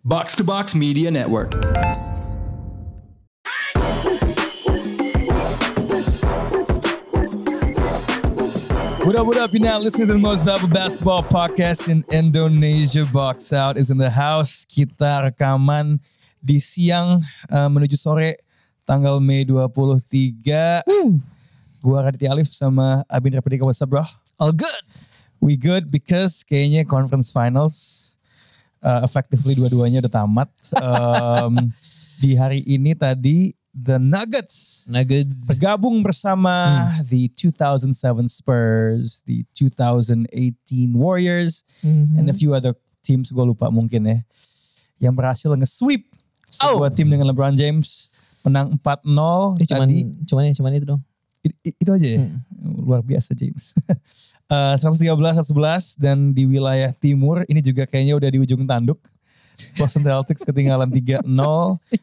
Box to Box Media Network. What up, what up? You're now listening to the most valuable basketball podcast in Indonesia. Box Out is in the house. Kita rekaman di siang uh, menuju sore tanggal Mei 23. Gua Raditya Alif sama Abin Rapidika. What's up bro? All good. We good because kayaknya conference finals uh, effectively dua-duanya udah tamat. Um, di hari ini tadi the Nuggets Nuggets. bergabung bersama the 2007 Spurs, the 2018 Warriors, and a few other teams gue lupa mungkin ya. Yang berhasil nge-sweep sebuah tim dengan LeBron James menang 4-0 Eh, cuman, tadi. cuman, cuman itu dong. I- i- itu aja ya. Luar biasa James. Eh 113 111 dan di wilayah timur ini juga kayaknya udah di ujung tanduk. Boston Celtics ketinggalan 3-0.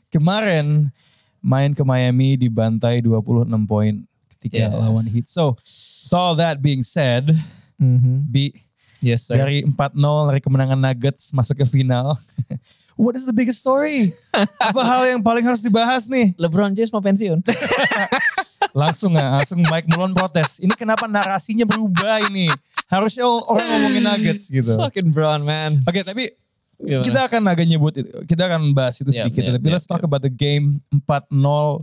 Kemarin main ke Miami dibantai 26 poin ketika Yeah. lawan Heat. So, with all that being said, Bi, Yes, sir. dari 4-0 dari kemenangan Nuggets masuk ke final. What is the biggest story? Apa hal yang paling harus dibahas nih? LeBron James mau pensiun. Langsung nggak? Langsung Mike Malone protes. Ini kenapa narasinya berubah ini? Harusnya orang ngomongin Nuggets gitu. Oke, Fucking Brown, man. tapi Gimana? kita akan agak nyebut itu. Kita akan bahas itu sedikit. yep, tapi yep, let's talk about the game 4-0.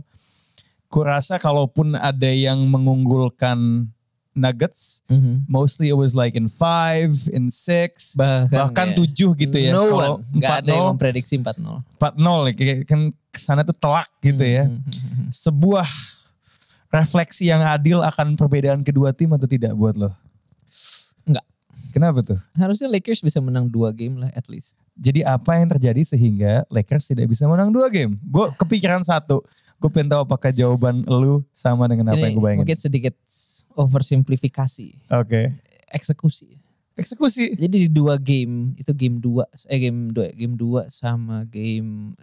Kurasa kalaupun ada yang mengunggulkan Nuggets, mostly it was like in 5, in 6, Bahkan, bahkan ya. 7 gitu ya. No Kalau one. Nggak ada yang 4-0, memprediksi 4-0. 4-0 ya, kayak kan ke sana tuh telak gitu ya. Hmm, Sebuah refleksi yang adil akan perbedaan kedua tim atau tidak buat lo? Enggak. Kenapa tuh? Harusnya Lakers bisa menang dua game lah at least. Jadi apa yang terjadi sehingga Lakers tidak bisa menang dua game? Gue kepikiran satu. Gue pengen tahu apakah jawaban lu sama dengan apa Ini yang gue bayangin. mungkin sedikit oversimplifikasi. Oke. Eksekusi. Eksekusi. Jadi di dua game, itu game dua, eh game dua, game dua sama game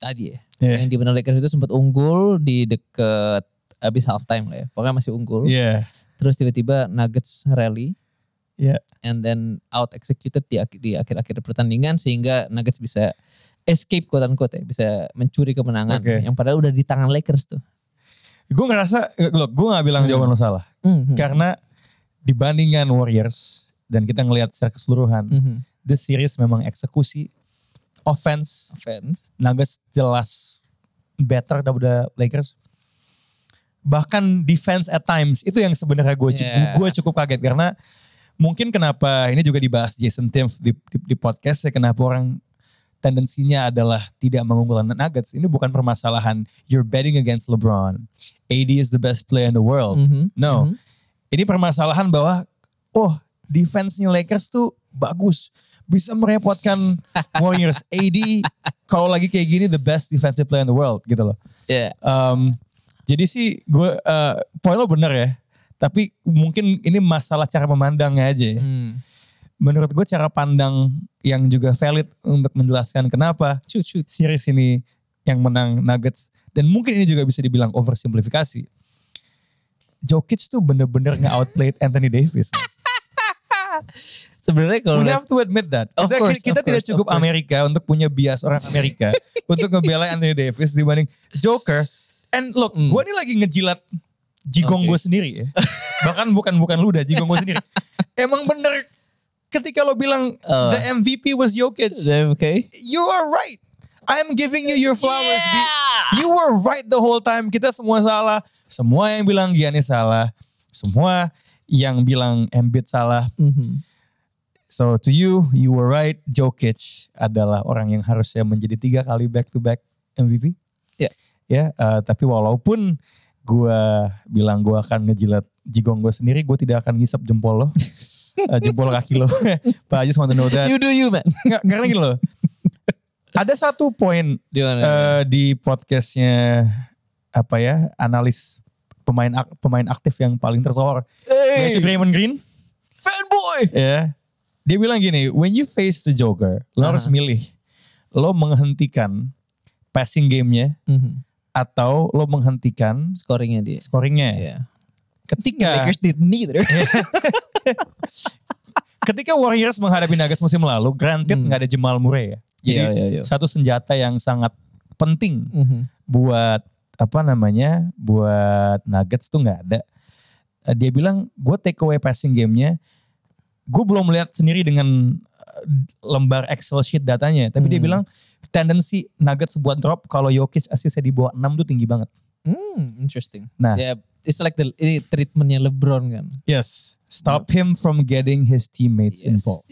tadi ya. Iya. Yang di mana Lakers itu sempat unggul di deket abis halftime lah ya. Pokoknya masih unggul. Iya. Terus tiba-tiba Nuggets rally Iya. and then out executed di, di akhir-akhir pertandingan sehingga Nuggets bisa escape quote unquote ya, bisa mencuri kemenangan Oke. yang padahal udah di tangan Lakers tuh. Gue ngerasa, look gue gak bilang jawaban lo salah. Mhm. Karena dibandingkan Warriors dan kita ngelihat secara keseluruhan, Mhm. this series memang eksekusi, offense, Offense. Nuggets jelas better daripada Lakers. Bahkan defense at times itu yang sebenarnya gue Yeah. gue cukup kaget karena mungkin kenapa ini juga dibahas Jason Timpf di, di, di podcast ya kenapa orang tendensinya adalah tidak mengunggulkan Nuggets. Ini bukan permasalahan you're betting against LeBron. AD is the best player in the world. Mhm. No. Ini permasalahan bahwa oh, defense-nya Lakers tuh bagus. Bisa merepotkan Warriors. AD kalau lagi kayak gini the best defensive player in the world gitu loh. Ya. Um, jadi sih gue uh, poin lo bener ya. Tapi mungkin ini masalah cara memandangnya aja. ya. Hmm. Menurut gue cara pandang yang juga valid untuk menjelaskan kenapa Shoot, shoot. series ini yang menang Nuggets dan mungkin ini juga bisa dibilang oversimplifikasi. Jokic tuh bener-bener nge-outplayed Anthony Davis. Sebenarnya kalau We have to admit that. Of kita course, kita of tidak course, cukup. Amerika untuk punya bias orang Amerika untuk ngebela Anthony Davis dibanding Joker. And look, Hmm. gue ini lagi ngejilat jigong Oke. gue sendiri ya. Bahkan bukan bukan lu dah, jigong gue sendiri. Emang bener ketika lo bilang Uh. the MVP was Jokic, okay. you are right. I'm giving you your flowers. B. You were right the whole time. Kita semua salah. Semua yang bilang Giannis salah. Semua yang bilang Embiid salah. Mhm. So to you, you were right. Jokic adalah orang yang harusnya menjadi tiga kali back to back MVP. Ya. Ya, eh, tapi walaupun gue bilang gue akan ngejilat jigong gue sendiri, gue tidak akan ngisap jempol lo. Eh, jempol kaki lo. But I just want to know that. You do you man. Nggak, karena gini loh. Ada satu poin eh, di podcastnya apa ya analis pemain ak- pemain aktif yang paling tersohor hey, yaitu Draymond Green fanboy. ya dia bilang gini when you face the Joker lo Aha. harus milih lo menghentikan passing gamenya Mhm. Atau lo menghentikan Scoringnya dia. scoringnya Iya. ketika Lakers did neither. ketika Warriors menghadapi Nuggets musim lalu, granted nggak ada Jamal Murray ya. Jadi Iya, iya, iya. satu senjata yang sangat penting Mhm. buat apa namanya, buat Nuggets tuh nggak ada. Eh, Dia bilang gue take away passing gamenya, gue belum melihat sendiri dengan lembar Excel sheet datanya, tapi dia Hmm. bilang tendensi Nuggets buat drop kalau Jokic asisnya di bawah 6 tuh tinggi banget. Hmm, interesting. Nah. Ya, it's like the ini treatmentnya LeBron kan. Yes. Stop him from getting his teammates Yes. involved.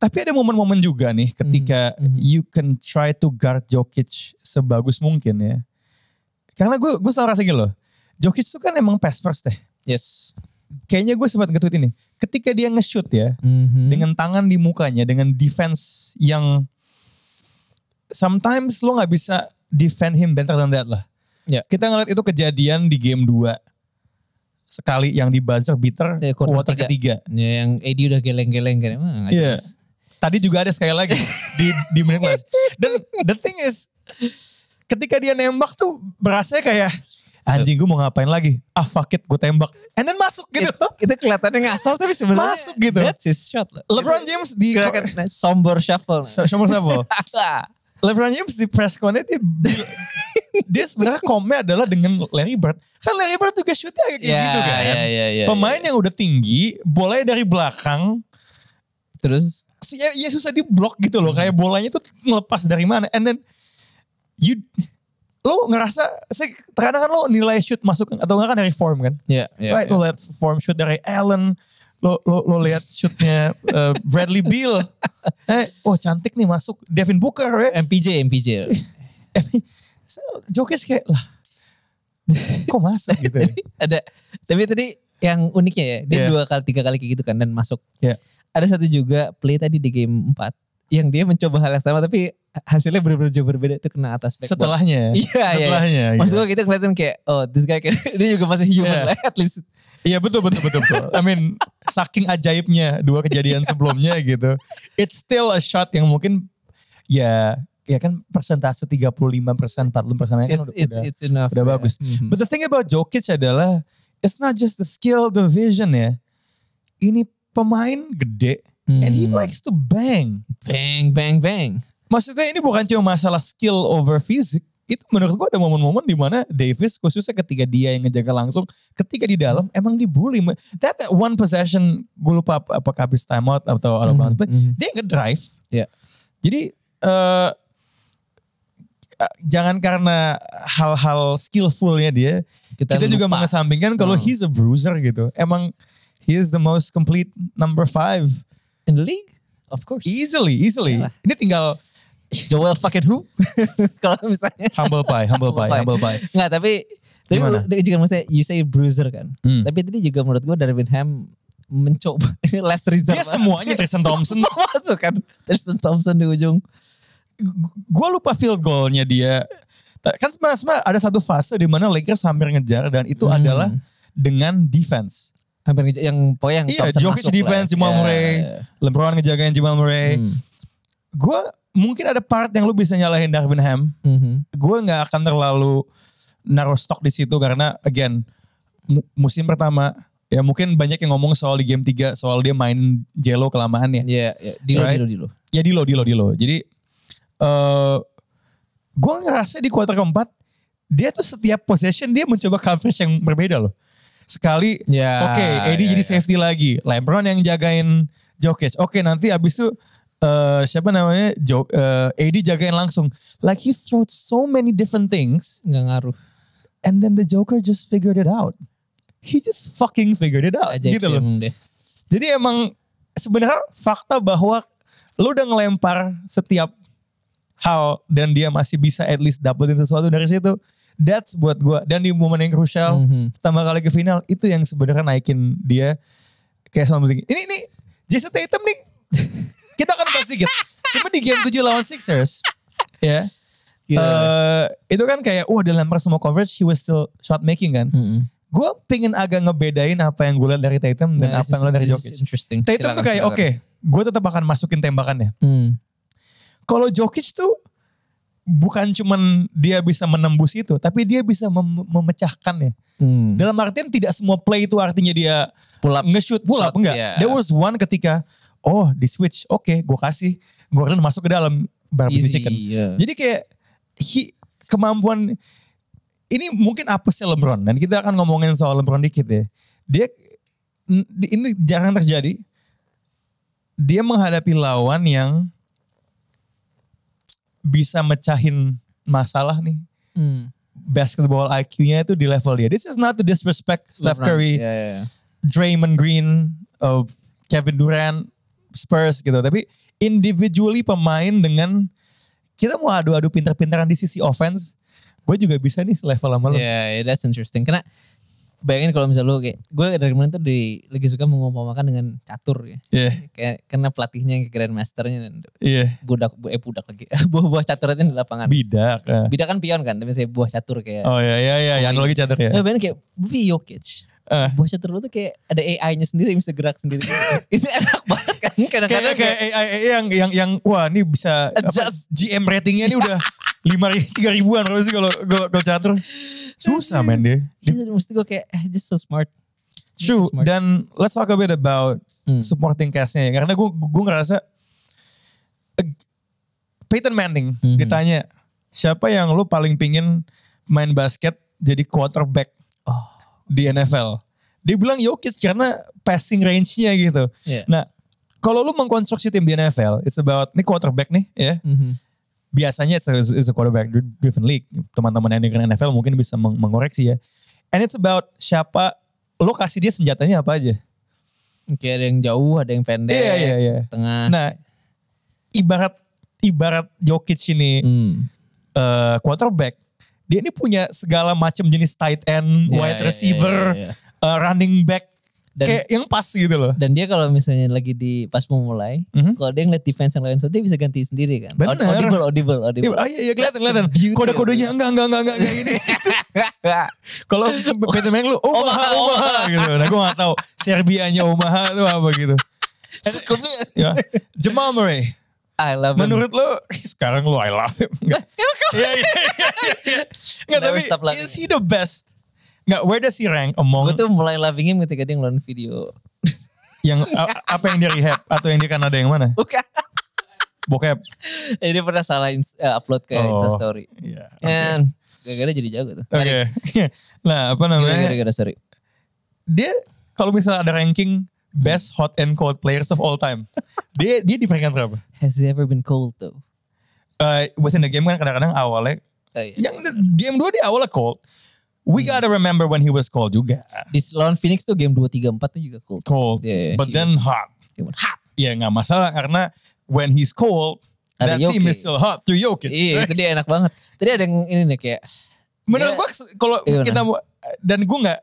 Tapi ada momen-momen juga nih ketika Mhm, mhm. you can try to guard Jokic sebagus mungkin ya. Karena gue gue selalu rasa gini loh. Jokic tuh kan emang pass first deh. Yes. Kayaknya gue sempat nge-tweet ini. Ketika dia nge-shoot ya, Mhm. dengan tangan di mukanya, dengan defense yang sometimes lo nggak bisa defend him better than that lah. Ya. Kita ngeliat itu kejadian di game 2. Sekali yang di buzzer beater Ya, quarter kuarter tiga. ketiga. Ya, yang AD udah geleng-geleng kan. Emang nggak Iya. Tadi juga ada sekali lagi di di menit last. Dan the thing is ketika dia nembak tuh berasa kayak anjing gue mau ngapain lagi? Ah fuck it gue tembak. And then masuk gitu. Itu kelihatannya ngasal tapi sebenarnya Masuk gitu. That's his shot lah. LeBron James di sombor shuffle. Nomor satu. LeBron James di press con dia dia sebenarnya komnya adalah dengan Larry Bird. Kan Larry Bird juga shootnya kayak Ya, gitu kan. ya, ya, ya, Pemain yang udah tinggi, bolanya dari belakang, Terus ya, ya susah di blok gitu loh. Kayak bolanya tuh ngelepas dari mana. And then you lo ngerasa saya terkadang kan lo nilai shoot masuk atau enggak kan dari form kan. ya, ya, right, ya. lo lihat form shoot dari Allen, lo lo lo lihat shootnya uh, Bradley Beal. eh, oh cantik nih masuk Devin Booker ya. MPJ, MPJ. Jokic kayak lah kok masuk gitu ya. ada tapi tadi yang uniknya ya dia Iya. dua kali tiga kali kayak gitu kan dan masuk Iya. ada satu juga play tadi di game 4 yang dia mencoba hal yang sama tapi hasilnya benar-benar jauh berbeda itu kena atas backboard. Setelahnya. iya iya Setelahnya. maksud iya. gue kita kelihatan kayak oh this guy kan dia juga masih human Iya. lah at least Iya betul betul betul betul. I mean saking ajaibnya dua kejadian sebelumnya gitu. It's still a shot yang mungkin ya ya kan persentase 35 persen 40 persen kan it's udah, it's enough udah ya. bagus. Mhm. But the thing about Jokic adalah it's not just the skill, the vision ya. Ini pemain gede and he Hmm. likes to bang. bang bang bang Maksudnya ini bukan cuma masalah skill over fisik. Itu menurut gua ada momen-momen di mana Davis khususnya ketika dia yang ngejaga langsung, ketika di dalam emang dibully. That that one possession, gue lupa ap- apakah habis timeout atau out of bounds play, Mhm. dia ngedrive. Iya. Jadi eh, jangan karena hal-hal skillfulnya dia, kita, juga lupa. mengesampingkan kalau Hmm. he's a bruiser gitu. Emang he is the most complete number five. In the league of course Easily, easily. Iyalah. Ini tinggal Joel fucking who kalau misalnya humble pie, humble pie, humble pie. Nggak tapi tapi Gimana? juga maksudnya you say bruiser kan. Hmm. Tapi tadi juga menurut gue Darvin Ham mencoba ini last resort. Dia semuanya. Tristan Thompson. masuk kan. Tristan Thompson di ujung. gue lupa field goalnya dia. Kan sebenarnya ada satu fase di mana Lakers hampir ngejar dan itu Hmm. adalah dengan defense. Hampir yang pokoknya yang Iya, Jokic defense lah. Jamal Ya, Murray, ya. LeBron ngejagain Jamal Murray. Hmm. Gue mungkin ada part yang lu bisa nyalahin Darvin Ham. Mhm. Gue nggak akan terlalu naruh stok di situ karena again mu- musim pertama ya mungkin banyak yang ngomong soal di game 3 soal dia main Jello kelamaan ya. Iya, iya. Dilo, Right. dilo, dilo. Ya Dilo, Dilo, Dilo. Jadi eh gue ngerasa di kuarter keempat dia tuh setiap possession dia mencoba coverage yang berbeda loh. Sekali, Ya, oke, Eddie ya, jadi ya. safety lagi, LeBron yang jagain Jokic. Oke, nanti abis itu eh siapa namanya, jo, eh, Eddie jagain langsung. Like he throw so many different things, Nggak ngaruh. and then the Joker just figured it out. He just fucking figured it out, Ajaib gitu loh. deh. Jadi emang sebenarnya fakta bahwa lu udah ngelempar setiap hal dan dia masih bisa at least dapetin sesuatu dari situ. That's buat gua dan di momen yang krusial Mhm. pertama kali ke final itu yang sebenarnya naikin dia kayak sama tinggi. Ini ini Jason Tatum nih kita akan bahas dikit. Cuma di game 7 lawan Sixers ya. Gila. eh, itu kan kayak wah lempar semua coverage he was still shot making kan. Mhm. Gue pengen agak ngebedain apa yang gue lihat dari Tatum dan Nah, apa yang gue lihat dari Jokic. Interesting. Tatum tuh kayak oke, gue tetap akan masukin tembakannya. Hmm. Kalau Jokic tuh bukan cuman dia bisa menembus itu, tapi dia bisa mem- memecahkan ya. Hmm. Dalam artian tidak semua play itu artinya dia Pull up. nge-shoot pull up Shot, enggak. yeah. There was one ketika oh di switch, oke gue kasih Gordon masuk ke dalam barbecue Easy. chicken. yeah. Jadi kayak he- kemampuan ini mungkin apesnya LeBron dan kita akan ngomongin soal LeBron dikit ya. Dia ini jarang terjadi. Dia menghadapi lawan yang bisa mecahin masalah nih. Hmm. Basketball IQ-nya itu di level dia. This is not to disrespect Steph. Curry, Yeah, yeah, yeah. Draymond Green, uh, Kevin Durant, Spurs gitu. Tapi individually pemain dengan kita mau adu-adu pintar-pintaran di sisi offense, gue juga bisa nih selevel sama lo. Yeah, yeah, that's interesting. Karena bayangin kalau misalnya lu kayak gue dari kemarin tuh di, lagi suka mengumpamakan dengan catur ya. Iya, Kayak karena pelatihnya yang grandmasternya dan iya. budak eh budak lagi buah-buah caturnya di lapangan. Bidak. ah. Bidak kan pion kan, tapi saya buah catur kayak. Oh iya, iya, iya. Yang lagi catur ya. Eh, bayangin kayak Jokic. Eh. Buah catur lu tuh kayak ada AI-nya sendiri yang bisa gerak sendiri. Itu enak banget kan. Kadang-kadang Kayak kayak AI yang yang yang wah ini bisa apa, Adjust. GM ratingnya ini udah lima tiga ribuan kalau sih kalau kalau catur susah men dia. Iya, mesti gue kayak eh, just so smart. Just True. so smart. Dan let's talk a bit about Hmm. supporting castnya ya. Karena gue gue ngerasa eh, Peyton Manning Mhm. ditanya siapa yang lu paling pingin main basket jadi quarterback Oh. di NFL. Dia bilang Jokic karena passing range-nya gitu. Iya. Nah, kalau lu mengkonstruksi tim di NFL, it's about ini quarterback nih ya. Mhm. Biasanya it's a, it's a quarterback driven league. Teman-teman yang dengerin NFL mungkin bisa meng- mengoreksi ya. And it's about siapa lo kasih dia senjatanya apa aja. Kayak ada yang jauh, ada yang pendek, Iya, iya, iya. tengah. Nah, ibarat ibarat Jokic ini Hmm. eh, quarterback, dia ini punya segala macam jenis tight end, Iya, wide iya, receiver, iya, iya. eh, running back, Dan- kayak yang pas gitu loh. Dan dia kalau misalnya lagi di pas mau mulai, Mhm. kalau dia ngeliat defense yang lain, so dia bisa ganti sendiri kan. Bener. Audible, audible, Iya, audible. ah, iya, iya kelihatan, kelihatan. Kode-kodenya enggak, enggak, enggak, enggak, enggak gini. Kalau Peter Manning lu, Omaha, Omaha, gitu. Nah gue gak tahu Serbianya Omaha itu apa gitu. Sukupnya. Ya. Jamal Murray, I love him. menurut lu, sekarang lu I love him. Enggak. Iya, iya, iya, iya. Enggak, tapi is he the best? Enggak, where does he rank among Gue tuh mulai loving him ketika dia ngeluarin video. yang apa yang dia rehab atau yang dia Kanada yang mana? Bukan. Bokep. Jadi dia pernah salah eh, upload ke Oh. Instastory. Iya. And gara-gara jadi jago tuh. Oke. Nah, apa namanya? Gara-gara sorry. dia kalau misalnya ada ranking best hot and cold players of all time, dia dia di peringkat berapa? Has he ever been cold though? Uh, was in the game kan kadang-kadang awalnya, Oh, iya. yang di- game 2 di awalnya cold. We gotta remember when he was cold juga. Di lawan Phoenix tuh game 2, 3, 4 tuh juga cold. Cold, Yeah, but he then hot. Hot. Ya nggak masalah karena when he's cold, Ada that team is still hot through Jokic. Iya, itu dia enak banget. Tadi ada yang ini nih kayak Menurut gua kalau Iya, kita dan gua nggak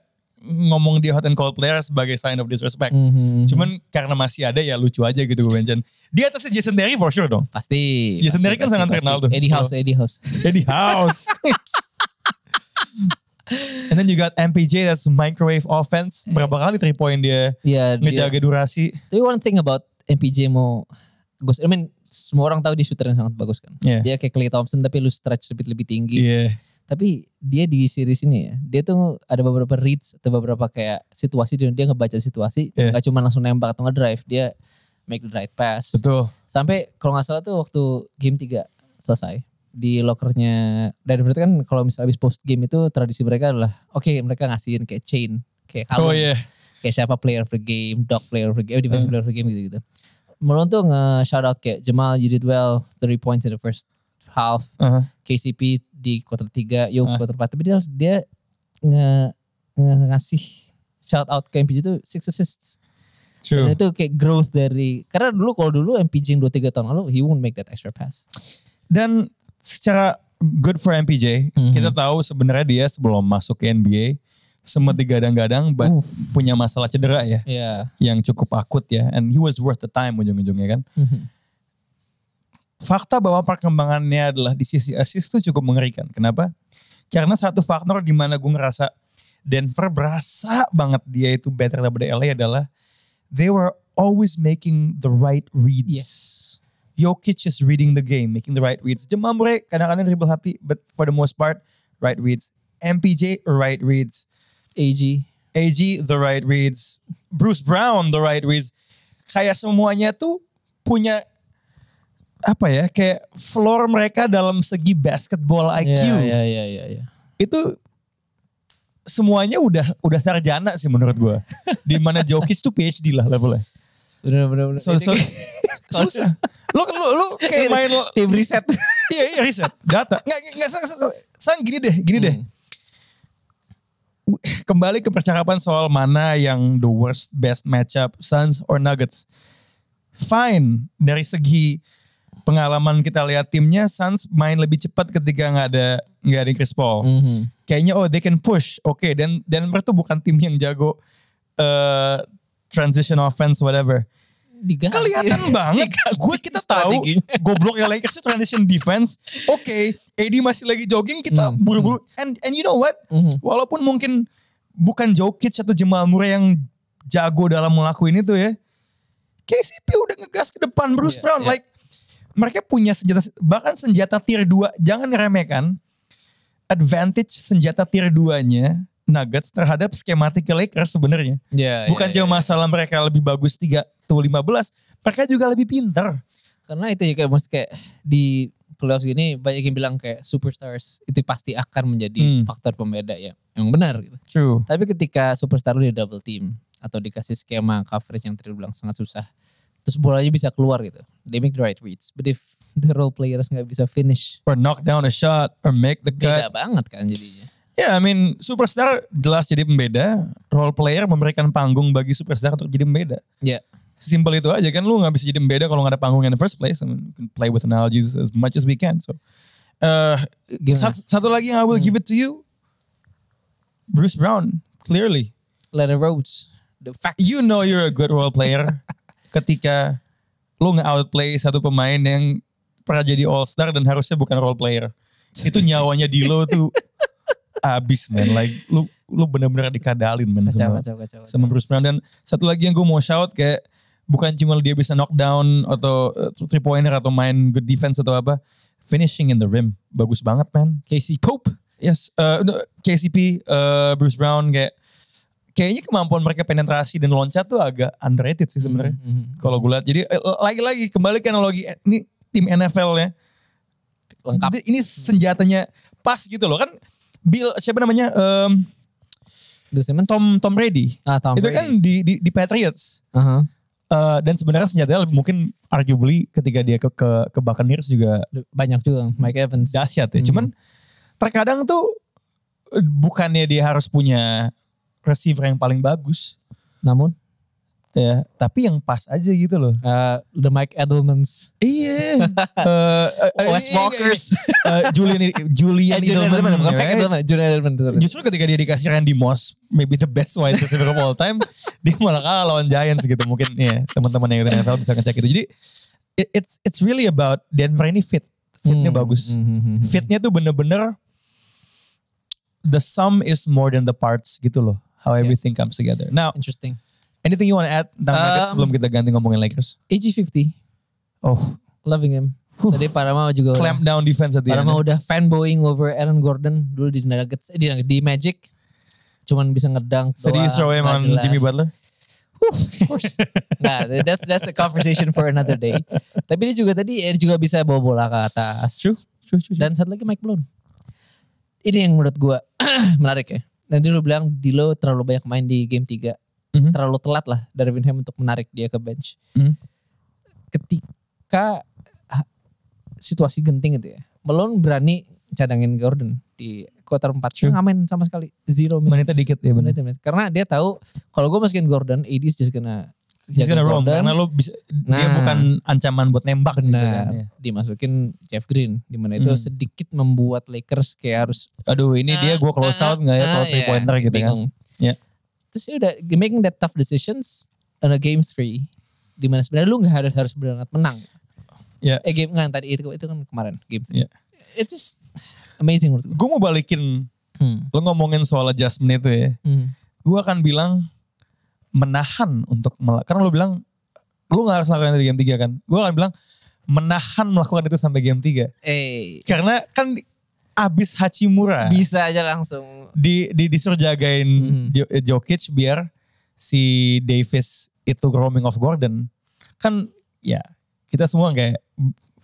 ngomong dia hot and cold player sebagai sign of disrespect. mhm, Cuman karena masih ada ya lucu aja gitu gue mention. Di atasnya Jason Terry for sure dong. pasti. Dia pasti, sendiri kan pasti, sangat pasti. terkenal tuh. Eddie House, Eddie House. Eddie House. And then you got MPJ that's microwave offense. Berapa kali three point dia dia. ngejaga durasi. Tapi one thing about MPJ mau bagus. I mean, semua orang tahu dia shooter yang sangat bagus kan. Iya. Dia kayak Clay Thompson tapi lu stretch lebih lebih tinggi. Iya. Tapi dia di series ini ya, dia tuh ada beberapa reads atau beberapa kayak situasi dia dia ngebaca situasi, Iya. nggak cuma langsung nembak atau ngedrive, dia make the right pass. Betul. Sampai kalau nggak salah tuh waktu game 3 selesai di lockernya Denver kan kalau misalnya habis post game itu tradisi mereka adalah oke mereka ngasihin kayak chain kayak Oh kalung iya. kayak siapa player of the game, dog player of the game, eh, defensive player of the game gitu-gitu. Malone tuh nge-shout out kayak Jamal you did well, 30 points in the first half. Uh-huh. KCP di quarter 3, Yo Ah. quarter 4. Tapi dia, dia nge, nge- ngasih shout out ke MPJ itu 6 assists. True. Dan itu kayak growth dari, karena dulu kalau dulu MPJ yang 2-3 tahun lalu, he won't make that extra pass. Dan secara good for MPJ, Mhm. kita tahu sebenarnya dia sebelum masuk ke NBA sempat digadang-gadang but punya masalah cedera ya Iya. yang cukup akut ya and he was worth the time ujung-ujungnya kan. fakta bahwa perkembangannya adalah di sisi assist tuh cukup mengerikan. Kenapa? Karena satu faktor di mana gue ngerasa Denver berasa banget dia itu better daripada LA adalah they were always making the right reads. Yes. Jokic is reading the game, making the right reads. Jamal Murray kadang-kadang dribble happy, but for the most part, right reads. MPJ, right reads. AG. AG, the right reads. Bruce Brown, the right reads. Kayak semuanya tuh punya apa ya, kayak floor mereka dalam segi basketball IQ. Iya, iya, iya, iya. Itu semuanya udah udah sarjana sih menurut gua. Di mana Jokic tuh PhD lah levelnya. Bener, bener, bener. So, so, susah. Lu, lu, lu kayak main tim riset. iya iya. Riset data. Nggak nggak sang, gini deh gini deh. Kembali ke percakapan soal mana yang the worst best matchup Suns or Nuggets. Fine dari segi pengalaman kita lihat timnya Suns main lebih cepat ketika nggak ada nggak ada Chris Paul. Mhm. kayaknya oh they can push. Oke dan Denver tuh bukan tim yang jago eh, transition offense whatever Diganti. kelihatan banget. Gue kita tahu gobloknya Lakers itu transition defense. Oke, AD masih lagi jogging, kita Hmm. buru-buru. And and you know what? Mhm. Walaupun mungkin bukan Jokic atau Jamal Murray yang jago dalam ngelakuin itu ya. KCP udah ngegas ke depan Bruce Iya, Brown. iya. Like mereka punya senjata bahkan senjata tier 2 jangan ngeremehkan advantage senjata tier 2-nya Nuggets terhadap skematik Lakers sebenarnya. Iya, Bukan iya, cuma iya. masalah mereka lebih bagus 3 atau 15, mereka juga lebih pintar. Karena itu ya kayak maksud kayak di playoffs gini banyak yang bilang kayak superstars itu pasti akan menjadi Hmm. faktor pembeda ya. Yang benar gitu. True. Tapi ketika superstar lu di double team atau dikasih skema coverage yang tadi bilang sangat susah. Terus bolanya bisa keluar gitu. They make the right reads. But if the role players nggak bisa finish. Or knock down a shot or make the Beda cut. banget kan jadinya. Ya, I mean, superstar jelas jadi pembeda. Role player memberikan panggung bagi superstar untuk jadi pembeda. Ya. Sesimpel itu aja kan lu nggak bisa jadi pembeda kalau nggak ada panggung in the first place. I mean, we can play with analogies as much as we can. So, uh, Gimana? sat- satu lagi yang I will give it to you, Bruce Brown. Clearly, Leonard Rhodes. The fact. you know you're a good role player ketika lu nge-outplay satu pemain yang pernah jadi all star dan harusnya bukan role player. Itu nyawanya di lo tuh abis man. Like lu lu bener-bener dikadalin man Kacau, sama, kacau, kacau, kacau. sama Bruce Brown. Dan satu lagi yang gue mau shout kayak bukan cuma dia bisa knockdown atau uh, three pointer atau main good defense atau apa. Finishing in the rim. Bagus banget man. Casey Pope. Yes, uh, no, KCP, uh, Bruce Brown kayak kayaknya kemampuan mereka penetrasi dan loncat tuh agak underrated sih sebenarnya. Mhm. Kalau gue lihat, jadi eh, lagi-lagi kembali ke analogi eh, ini tim NFL ya. Lengkap. Ini senjatanya pas gitu loh kan. Bill siapa namanya Em, Bill Simmons. Tom Tom Brady. Ah, Tom itu Brady. kan di di, di Patriots. Aha. Eh, dan sebenarnya senjatanya mungkin arguably ketika dia ke ke, ke Buccaneers juga Banyak juga. Mike Evans. dahsyat ya. Hmm. Cuman terkadang tuh eh, bukannya dia harus punya receiver yang paling bagus Namun. Ya, tapi yang pas aja gitu loh. uh, the Mike Edelmans. Iya. Eh, eh, Wes eh, Walkers. eh, Julian Julian Edelman, Edelman, bukan? Mike Edelman, Julian Edelman. Justru ketika dia dikasih Randy Moss, maybe the best wide receiver of all time, dia malah kalah lawan Giants gitu. Mungkin ya teman-teman yang ikutin NFL bisa ngecek itu. Jadi it- it's it's really about Denver ini fit, fitnya Hmm, bagus. hmm, hmm, hmm. Fitnya tuh bener-bener the sum is more than the parts gitu loh. How everything comes together. Now, Interesting. Anything you want to add tentang Nuggets Um, sebelum kita ganti ngomongin Lakers? AG50, Oh, loving him. Tadi Parama juga udah, clamp down defense at the end. Parama udah fanboying over Aaron Gordon dulu di Nuggets, eh, di, di Magic. Cuman bisa ngedang. Sedih doang, throw him on jelas. Jimmy Butler. Of course. nah, that's that's a conversation for another day. Tapi dia juga tadi eh, juga bisa bawa bola ke atas. True, true, true. Dan satu lagi Mike Malone. Ini yang menurut gua menarik ya. Nanti lu bilang Dilo terlalu banyak main di game 3. Mhm. Terlalu telat lah Darvin Ham untuk menarik dia ke bench. Mhm. Ketika ah, situasi genting itu ya. Malone berani cadangin Gordon di quarter 4. True. Nggak main sama sekali. Zero minutes. Menitnya dikit ya bener. Menit. Karena dia tahu kalau gue masukin Gordon, AD is just gonna He's jaga gonna roam karena lo bisa dia Nah. bukan ancaman buat nembak gitu kan. Benar. ya. Dimasukin Jeff Green. Di mana itu Hmm. sedikit membuat Lakers kayak harus Aduh ini dia gue close out nggak ya Ah, kalau three iya, pointer gitu kan. bingung. Ya. Terus ya udah making that tough decisions in a game three. Di mana sebenarnya lu gak harus harus benar menang. Ya. Eh game nggak tadi itu itu kan kemarin game three. Ya. It's just amazing menurut gue. Gue mau balikin Hmm. lo ngomongin soal adjustment itu ya. Hmm. Gue akan bilang menahan untuk karena lo bilang lo nggak harus lakukan di game 3 kan. Gue akan bilang menahan melakukan itu sampai game 3. Eh, Karena kan abis Hachimura bisa aja langsung. di, di disuruh jagain. Jo- Jokic biar si Davis itu roaming off Gordon. Kan ya kita semua kayak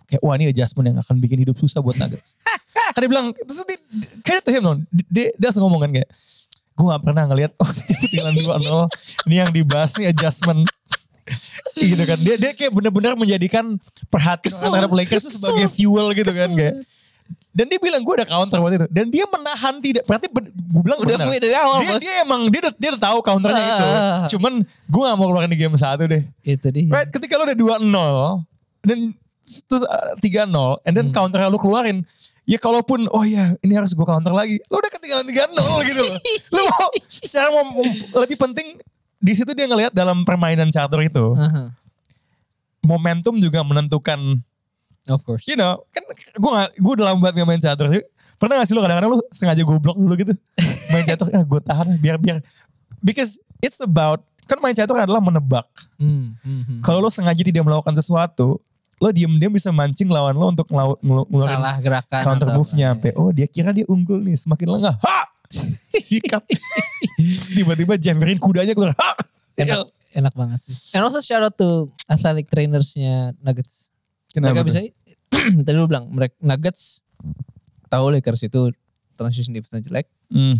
kayak wah ini adjustment yang akan bikin hidup susah buat Nuggets. kan dia bilang terus itu him non. Dia, dia langsung ngomong kan kayak gue gak pernah ngeliat oh ketinggalan 2-0 ini yang dibahas nih adjustment gitu kan dia dia kayak benar-benar menjadikan perhatian Kesel. terhadap Lakers itu sebagai Kesel. fuel gitu kan kayak dan dia bilang gue ada counter waktu itu dan dia menahan tidak berarti gue bilang Udah benar. punya dari awal, dia, Bos. dia emang dia udah, dia udah tahu counternya Ah. itu cuman gue gak mau keluarin di game satu deh Itu dia. right ketika lo udah 2-0 dan terus uh, 3-0 and then Hmm. counter lu keluarin ya kalaupun oh ya ini harus gue counter lagi lo udah ketinggalan 3-0 gitu loh lo mau secara mau, lebih penting di situ dia ngelihat dalam permainan catur itu Aha. momentum juga menentukan Of course. you know kan gue gak gue udah lama banget gak main catur sih. Pernah gak sih lo kadang-kadang lo sengaja goblok dulu gitu? Main catur ah, gue tahan biar biar. Because it's about kan main catur adalah menebak. Hmm, hmm, hmm. kalau lo sengaja tidak melakukan sesuatu lo diem-diem bisa mancing lawan lo untuk ngelu- ngeluarin Salah gerakan. counter move-nya. sampai oh dia kira dia unggul nih semakin lengah. Ha! Sikat tiba-tiba jammerin kudanya keluar. Ha! Enak, enak banget sih. And also shout out to athletic trainersnya Nuggets. Kenapa mereka tuh? bisa tadi lu bilang mereka Nuggets tahu Lakers itu transition defense jelek Hmm.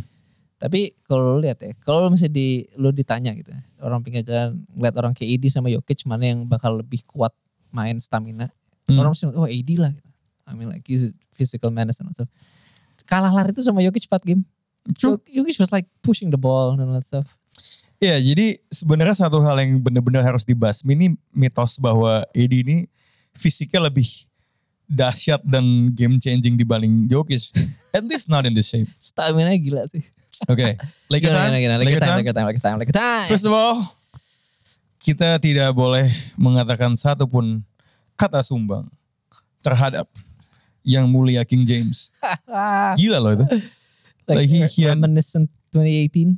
tapi kalau lu lihat ya kalau lu misalnya di lu ditanya gitu orang pinggir jalan ngeliat orang kayak AD sama Jokic mana yang bakal lebih kuat main stamina Hmm. orang mesti oh AD lah gitu I mean like he's a physical menace and stuff kalah lari itu sama Jokic 4 game True. Jokic was like pushing the ball and all that stuff Ya, jadi sebenarnya satu hal yang benar-benar harus dibasmi ini mitos bahwa AD ini fisiknya lebih dahsyat dan game changing dibanding Jokic. At least not in this shape. stamina gila sih Oke, Laker Gimana, time. Laker Laker time. Laker time, Laker time, Laker time. First of all, kita tidak boleh mengatakan satupun kata sumbang terhadap yang mulia King James. Gila loh itu. like, like he- he had- reminiscent 2018.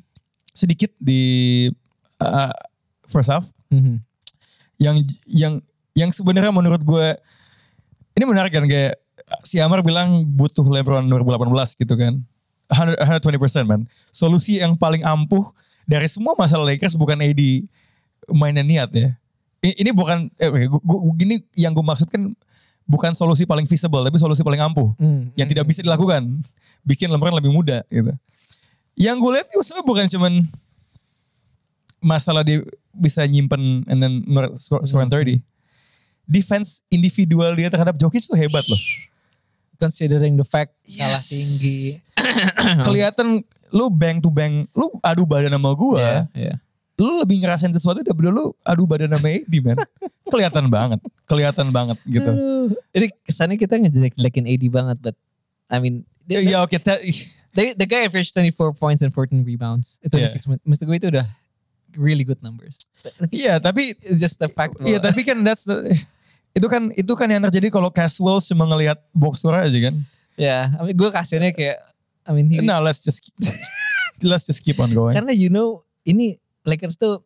Sedikit di uh, first half Mhm. yang yang yang sebenarnya menurut gue ini menarik kan kayak si Amar bilang butuh LeBron 2018 gitu kan. 100, 120% man. Solusi yang paling ampuh dari semua masalah Lakers bukan AD mainnya niat ya. Ini bukan eh, oke, gua- gua- gini yang gue maksudkan bukan solusi paling feasible tapi solusi paling ampuh Hmm, yang hmm, tidak bisa dilakukan. Bikin LeBron lebih muda gitu. Yang gue lihat itu sebenarnya bukan cuman masalah dia bisa nyimpen and then score, score Hmm, 30 defense individual dia terhadap Jokic tuh hebat loh Considering the fact kalah tinggi. kelihatan lu bang to bang lu adu badan sama gue Iya, iya. lu lebih ngerasain sesuatu daripada lu adu badan sama AD man kelihatan banget kelihatan banget gitu. Jadi kesannya kita ngejelek-jelekin AD banget, but I mean, ya oke te- the, the guy averaged 24 points and 14 rebounds. Eh, 26 yeah. Maksud gue itu udah really good numbers. Iya tapi it's just the fact. Iya bahwa- tapi kan that's the, itu kan itu kan yang terjadi kalau casual cuma ngelihat box score aja kan. Ya, I mean, gue kasihnya kayak, I mean, he- Nah let's just let's just keep on going. karena you know, ini Lakers tuh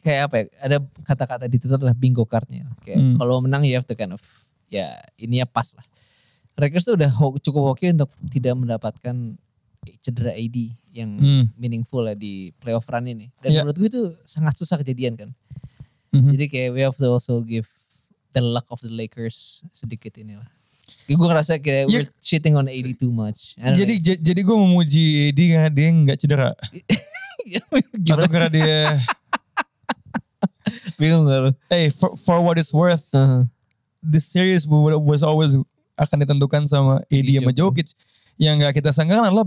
kayak apa ya, ada kata-kata di Twitter adalah bingo cardnya. Kayak Hmm. kalau menang you have to kind of, ya ini ya pas lah. Lakers tuh udah ho- cukup oke untuk tidak mendapatkan cedera AD yang Hmm. meaningful ya di playoff run ini. Dan Iya. menurut gue itu sangat susah kejadian kan. Mhm. Jadi kayak we have to also give the luck of the Lakers sedikit inilah. Gue ngerasa kayak Ya. we're shitting on AD too much. Jadi jadi gue memuji AD karena dia nggak cedera. Atau karena dia, Bingung gak lu? hey for, for what it's worth, Uh-huh. this series wa- was always akan ditentukan sama AD sama Jokic. Yang nggak kita sangkakan adalah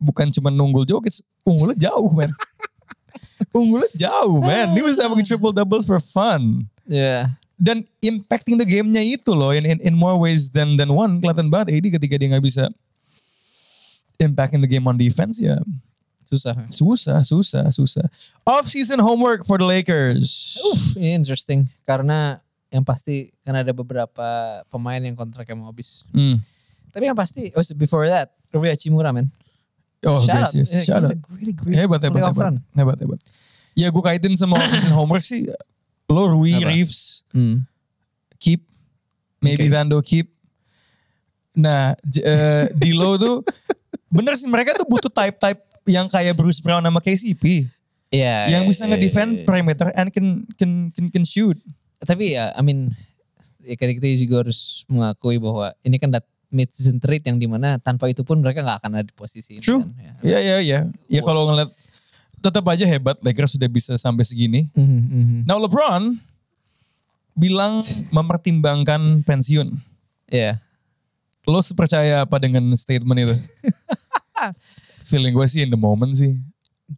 bukan cuma nunggul Jokic, unggulnya jauh man. unggulnya jauh man. Dia bisa bikin triple doubles for fun. Yeah. Dan impacting the game-nya itu loh in, in in more ways than than one kelihatan banget AD ketika dia nggak bisa impacting the game on defense ya Susah. susah susah susah off season homework for the Lakers Uff, ini interesting. Karena yang pasti kan ada beberapa pemain yang kontraknya mau habis. Hmm. Tapi yang pasti, oh before that, Rui Hachimura man. oh shout out. yes, yes, Eh, shout out. hebat hebat hebat hebat hebat ya gue kaitin sama off season homework sih lo Rui Apa? Reeves Hmm. keep maybe Oke. Vando Keep. Nah, J- eh, D'Lo tuh bener sih mereka tuh butuh type-type yang kayak Bruce Brown sama KCP Iya. yang bisa iya, ngedefend iya. perimeter and can can can, can shoot. Tapi ya, I mean, ya kita kita juga harus mengakui bahwa ini kan dat mid season trade yang di mana tanpa itu pun mereka nggak akan ada di posisi ini. True. Kan, ya. Ya ya ya. Ya kalau ngeliat tetap aja hebat Lakers sudah bisa sampai segini. Mhm, mhm. Now LeBron bilang mempertimbangkan pensiun. Iya. Lo percaya apa dengan statement itu? Feeling gue sih in the moment sih.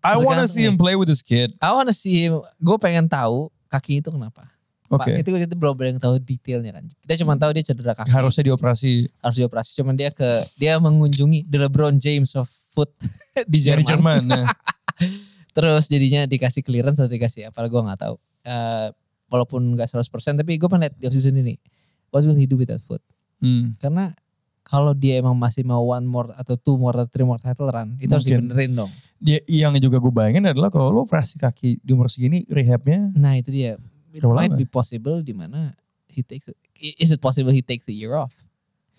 I wanna see him nih. play with this kid. I wanna see, gue pengen tahu kaki itu kenapa. Oke. Pak, itu itu belum ada yang tahu detailnya kan. Kita cuma tahu dia cedera kaki. Harusnya dioperasi harus dioperasi. Cuman dia ke dia mengunjungi the LeBron James of foot di dari Jerman. Jerman. Nah. Terus jadinya dikasih clearance atau dikasih apa gue nggak tahu. Eh, walaupun nggak 100% tapi gue pernah lihat di offseason ini. What will he do with that foot? Hmm. Karena kalau dia emang masih mau one more atau two more atau three more title run, itu harus dibenerin dong. Dia yang juga gue bayangin adalah kalau lo operasi kaki di umur segini rehabnya Nah itu dia. It might lama? be possible di mana he takes it. Is it possible he takes a year off?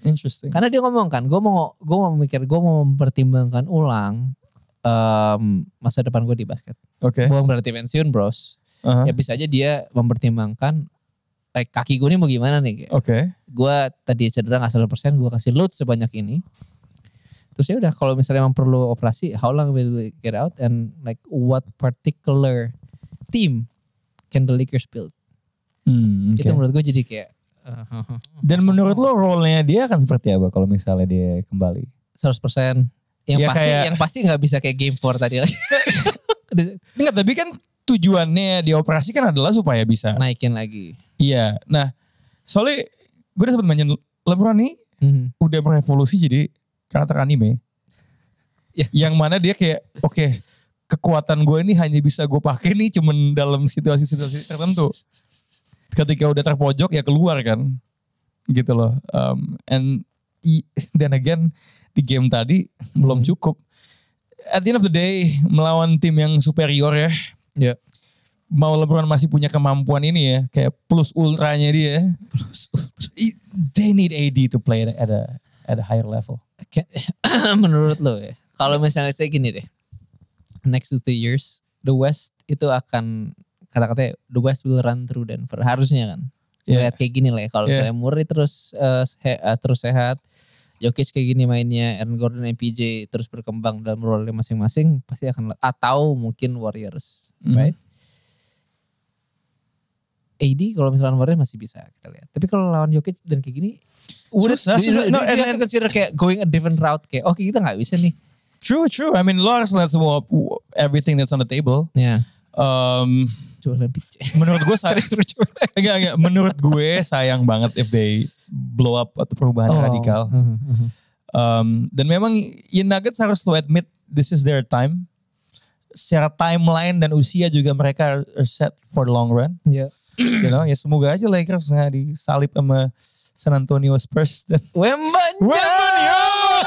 interesting. Karena dia ngomong kan, gue mau gue mau mikir, gue mau mempertimbangkan ulang em, masa depan gue di basket. Oke. Bukan berarti pensiun bros. Aha. Ya bisa aja dia mempertimbangkan like, kaki gue ini mau gimana nih. Oke. Gue tadi cedera gak 100%, gue kasih load sebanyak ini. Terus ya udah kalau misalnya emang perlu operasi, how long will we get out and like what particular team can the Lakers build? Hmm, oke. Itu menurut gue jadi kayak uh, Dan menurut lo role-nya dia akan seperti apa kalau misalnya dia kembali? 100% yang Ya, pasti kayak- yang pasti nggak bisa kayak game 4 tadi lagi. Enggak, tapi kan tujuannya dioperasikan adalah supaya bisa. Naikin lagi. Iya. Nah, soalnya gue udah sempat mention LeBron nih Mhm. udah berevolusi jadi karakter anime. Ya. Yang mana dia kayak oke kekuatan gue ini hanya bisa gue pakai nih cuman dalam situasi-situasi tertentu. Ketika udah terpojok ya keluar kan, gitu loh. Um, and then again di game tadi belum Hmm. cukup. At the end of the day melawan tim yang superior ya. Ya. Mau LeBron masih punya kemampuan ini ya, kayak plus ultranya dia. I- They need AD to play at a at a higher level. Kayak- Menurut lo ya, kalau misalnya saya gini deh, next to two years, the West itu akan kata-katanya the West will run through Denver harusnya kan. Yeah. Lihat kayak gini lah ya, kalau Yeah. misalnya Murray terus eh, se- eh, terus sehat, Jokic kayak gini mainnya, Aaron Gordon, MPJ terus berkembang dalam role masing-masing, pasti akan atau mungkin Warriors, Mhm. right? AD kalau misalnya Warriors masih bisa kita lihat. Tapi kalau lawan Jokic dan kayak gini, udah Susah, susah. No, and- to consider kayak going a different route kayak oke kita nggak bisa nih. True, true. I mean, lo harus lihat semua everything that's on the table. Ya, Um, Menurut gue sayang, enggak, enggak, menurut gue sayang banget if they blow up atau perubahan Oh. radikal. Mhm, mhm. Um, dan memang ya Nuggets harus to admit this is their time. Secara timeline dan usia juga mereka are set for the long run. Ya. You know, ya semoga aja Lakers nggak disalip sama San Antonio Spurs dan Wembanya. Wembanyama.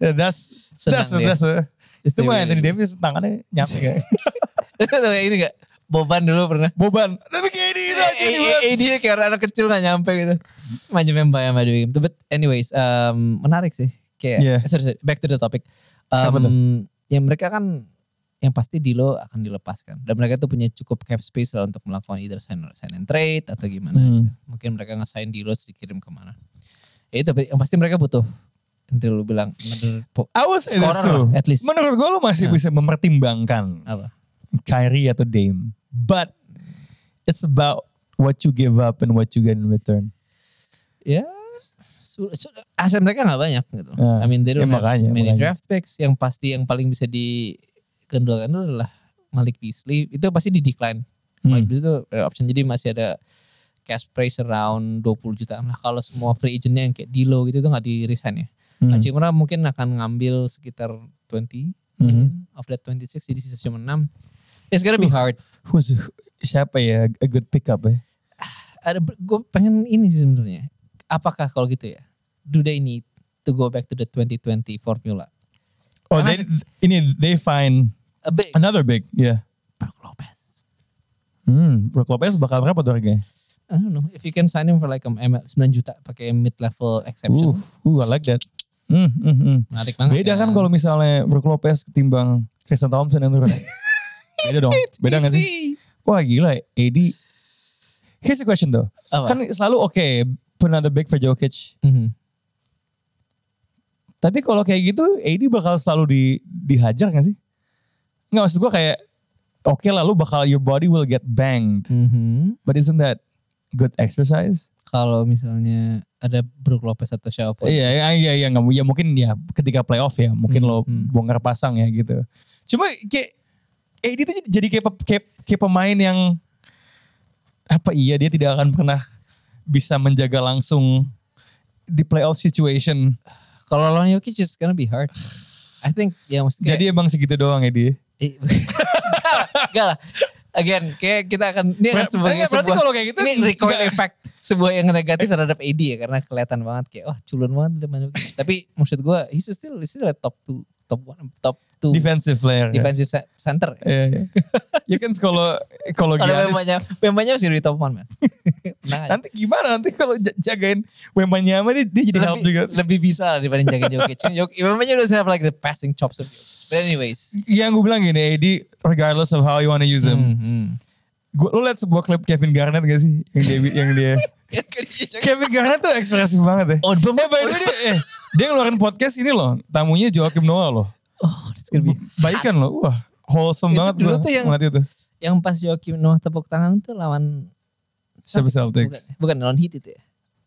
that's Senang that's a, that's a, itu mah Iya, Anthony iya. Davis tangannya nyampe kayak ini gak? Boban dulu pernah. Boban. Tapi kayak ini Eh, aja eh, nih, eh, dia kayak orang anak kecil gak nyampe gitu. Member yang maju game. But anyways, um, menarik sih. Kayak, Yeah. sorry, sorry, back to the topic. Um, ya mereka kan yang pasti Dilo akan dilepaskan. Dan mereka tuh punya cukup cap space lah untuk melakukan either sign, sign and trade atau gimana. Hmm. gitu. Mungkin mereka nge-sign Dilo terus dikirim ke mana. Ya itu yang pasti mereka butuh. Nanti lu bilang po- I was Scorer at least. Menurut gue lo masih Nah. bisa mempertimbangkan apa? Kyrie atau Dame. But it's about what you give up and what you get in return. ya su- aset mereka nggak banyak gitu. Nah, I mean they don't ya have makanya, many makanya. draft picks yang pasti yang paling bisa dikendalkan itu adalah Malik Beasley itu pasti di decline. Malik Hmm. Beasley itu eh, option jadi masih ada cash price around 20 jutaan lah kalau semua free agentnya yang kayak Dilo gitu itu nggak di resign ya. Hmm. Hachimura mungkin akan ngambil sekitar 20 Hmm. of that 26 jadi sisa cuma 6. It's gonna be hard. Who's, siapa ya a good pickup ya? ada gue pengen ini sih sebenarnya. Apakah kalau gitu ya? Do they need to go back to the 2020 formula? Oh, Karena they, ini they find A big another big, yeah. Brook Lopez. Hmm, Brook Lopez bakal berapa tuh harganya? I don't know if you can sign him for like um, ML 9 juta pakai mid level exception. Uh, uh, I like that. Hmm, hmm, hmm. Menarik banget. Beda kan kalau misalnya Brook Lopez ketimbang Tristan Thompson yang turun. Beda dong. Beda gak sih? Wah gila AD. Here's a question though. Apa? Kan selalu oke put another big for Jokic. Mhm. Tapi kalau kayak gitu AD bakal selalu di, dihajar gak sih? Nggak maksud gue kayak oke lah lu bakal your body will get banged. Mhm. But isn't that good exercise? Kalau misalnya ada Brook Lopez atau siapa? Iya, iya, iya, iya, nggak ya mungkin ya ketika playoff ya, mungkin Hmm, lo hmm. bongkar pasang ya gitu. Cuma kayak AD tuh jadi kayak, kayak, kayak pemain yang apa iya dia tidak akan pernah bisa menjaga langsung di playoff situation. Kalau lawan Jokic it's gonna be hard. I think ya mesti kayak- Jadi emang segitu doang ya dia. Eh, Enggak lah. Again, kayak kita akan ini akan sebagai enggak, berarti sebuah kalau kayak gitu ini enggak. recoil effect sebuah yang negatif terhadap AD ya karena kelihatan banget kayak wah culun banget depan Jokic. Tapi maksud gue he's still he's still a top two top one top two Defensive player. ya. defensive se- center. Iya, iya. ya kan kalau kalau Wembanya Wembanya masih di top one man. nah, nanti gimana nanti kalau jagain Wembanyama dia, dia jadi help juga. lebih, lebih bisa dibanding jaga Jokic. Jokic Wembanya doesn't have like the passing chops of Jokic. But anyways. Yang gue bilang gini, AD regardless of how you wanna use him. Hmm, hmm. Gua, lu liat sebuah klip Kevin Garnett gak sih? Yang dia, yang dia Kevin Garnett tuh ekspresif banget ya. Oh, eh, by the way, dia, eh, dia ngeluarin podcast ini loh. Tamunya Joakim Noah loh. Oh, that's gonna be Baikan loh. Wah, wholesome Itu banget dulu gue tuh yang- itu. yang pas Joakim Noah tepuk tangan tuh lawan Siapa Bukan, Celtics? bukan lawan Heat itu ya.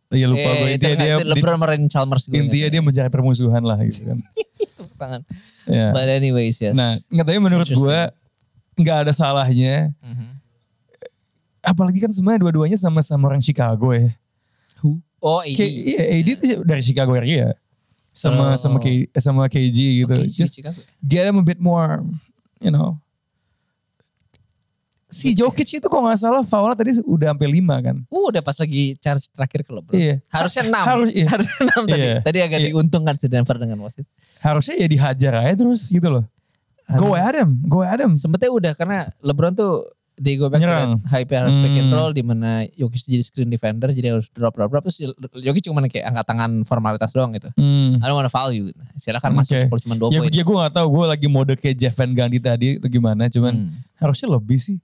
Iya lupa gue. Eh, itu Intinya dia, LeBron marahin Chalmers gue. intinya dia mencari permusuhan lah gitu kan. tepuk tangan. Ya. But anyways, yes. Nah, nggak tapi menurut gue nggak ada salahnya. Mhm. Apalagi kan sebenarnya dua-duanya sama-sama orang Chicago ya. Who? Oh, AD. Kayak, iya, AD tuh dari Chicago area. Sama Oh. sama K, sama KG gitu. Okay, Just Chicago. get him a bit more, you know. Si Jokic itu kok nggak salah foulnya tadi udah sampai 5 kan. Uh, udah pas lagi charge terakhir ke LeBron. Iya. Harusnya 6. Harus- iya. Harusnya 6 tadi. Iya. Tadi agak Iya. diuntungkan si Denver dengan wasit. Harusnya ya dihajar aja terus gitu loh. Go at him, go at him. Sempetnya udah karena LeBron tuh they go back Nyerang. to that high pick and Hmm. roll di mana Jokic jadi screen defender jadi harus drop drop drop terus Jokic cuma kayak angkat tangan formalitas doang gitu. Hmm. I don't wanna foul you. Silakan masuk Oke. kalau cuma 2 Ya, poin. ya gue gak tahu gue lagi mode kayak Jeff Van Gundy tadi atau gimana. Cuman Hmm. harusnya lebih sih.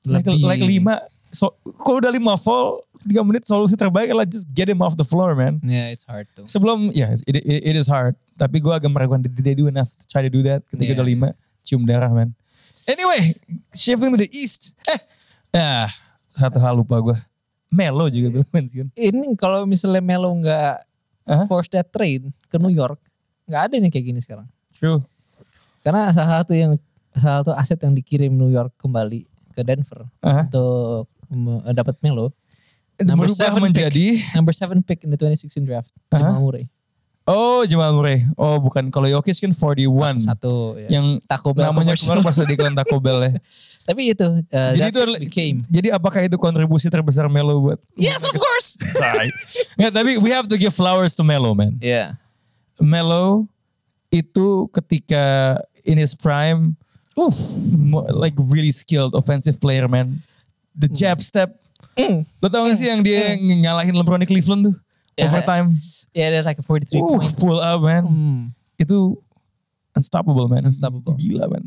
Like, Lebih. like 5. So, kalau udah 5 foul, 3 menit solusi terbaik adalah just get him off the floor man. Yeah, it's hard tuh. Sebelum, ya it, it, it is hard. Tapi gue agak meragukan, did they do enough to try to do that ketika Yeah. udah 5. Cium darah man. Anyway, shifting to the east. Eh, ya satu hal lupa gue. Melo juga belum pensiun. Ini kalau misalnya Melo nggak Hah? force that trade ke New York, nggak ada nih kayak gini sekarang. True. Karena salah satu yang salah satu aset yang dikirim New York kembali ke Denver Aha. untuk me- dapat Melo. Number Berubah seven menjadi, Number 7 pick in the 2016 draft, Aha. Jamal Murray. oh Jamal Murray. Oh bukan, kalau Jokic kan 41. Satu ya. Yang Taco Bell namanya keluar pas di iklan Taco Bell ya. Tapi itu uh, jadi itu adalah, became. jadi apakah itu kontribusi terbesar Melo buat? Yes, of course. Nggak, tapi we have to give flowers to Melo man. yeah. Melo itu ketika in his prime, uh, mo- like really skilled offensive player man. The jab step. Mm. Lo tau gak sih yang dia ngalahin LeBron di Cleveland tuh? Yeah. Overtime. Yeah, there's like a 43 Uh, point. pull up man. Hmm. Itu unstoppable man. Unstoppable. Gila man.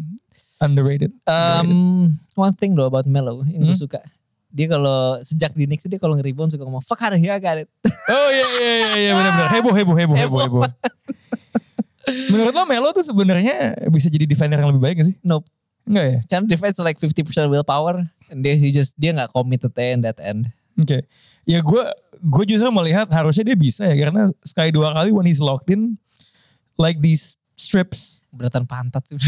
Underrated. Um, one thing though about Melo yang gue Hmm? suka. Dia kalau sejak di Knicks dia kalau nge-rebound suka ngomong fuck out of here I got it. Oh iya iya iya iya benar-benar. Heboh heboh heboh heboh Heboh. heboh. Menurut lo Melo tuh sebenarnya bisa jadi defender yang lebih baik gak sih? nope. Enggak ya? Karena defense like 50% willpower and dia he just dia nggak committed in that end. Oke. Ya gue gue justru melihat harusnya dia bisa ya karena sekali dua kali when he's locked in like these strips. Beratan pantat sih.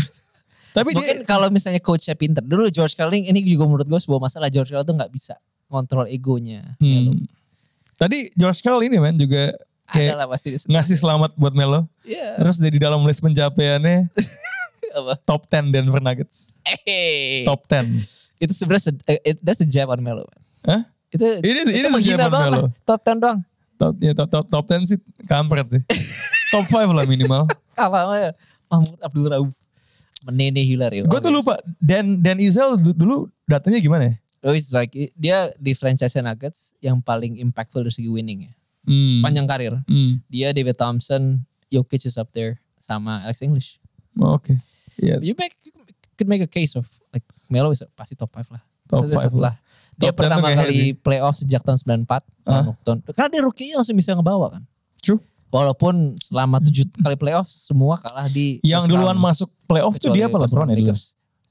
Tapi Mungkin dia kalau misalnya coachnya pinter. Dulu George Carling ini juga menurut gue sebuah masalah George Carling tuh nggak bisa kontrol egonya. Melo. hmm, Tadi George Karl ini man juga kayak pasti ngasih selamat buat Melo. Iya. Terus dia di dalam list pencapaiannya Apa? top 10 Denver Nuggets. Hey. Top 10. Itu sebenarnya se- eh, it- that's a jab on Melo. Hah? Itu It is- itu it is a menghina jab on banget Melo. lah. Top 10 doang. Top, ya, top, top, top 10 sih kampret sih. top 5 lah minimal. Kalah sama Mahmud Abdul Rauf. Menene Hilario. Gue tuh lupa Dan Dan Izel du- dulu datanya gimana ya? Oh, it's like dia di franchise Nuggets yang paling impactful dari segi winning ya. Hmm. Sepanjang karir. Hmm. Dia David Thompson, Jokic is up there sama Alex English. Oh, Oke. Iya. You make could make a case of like Melo is pasti top 5 lah. Top Maksudnya five setelah dia Top 10 pertama kali playoff sejak tahun 94 tahun, tahun karena dia rookie langsung bisa ngebawa kan. True. Walaupun selama tujuh kali playoff semua kalah di Yang duluan masuk playoff tuh dia apa LeBron ya dulu?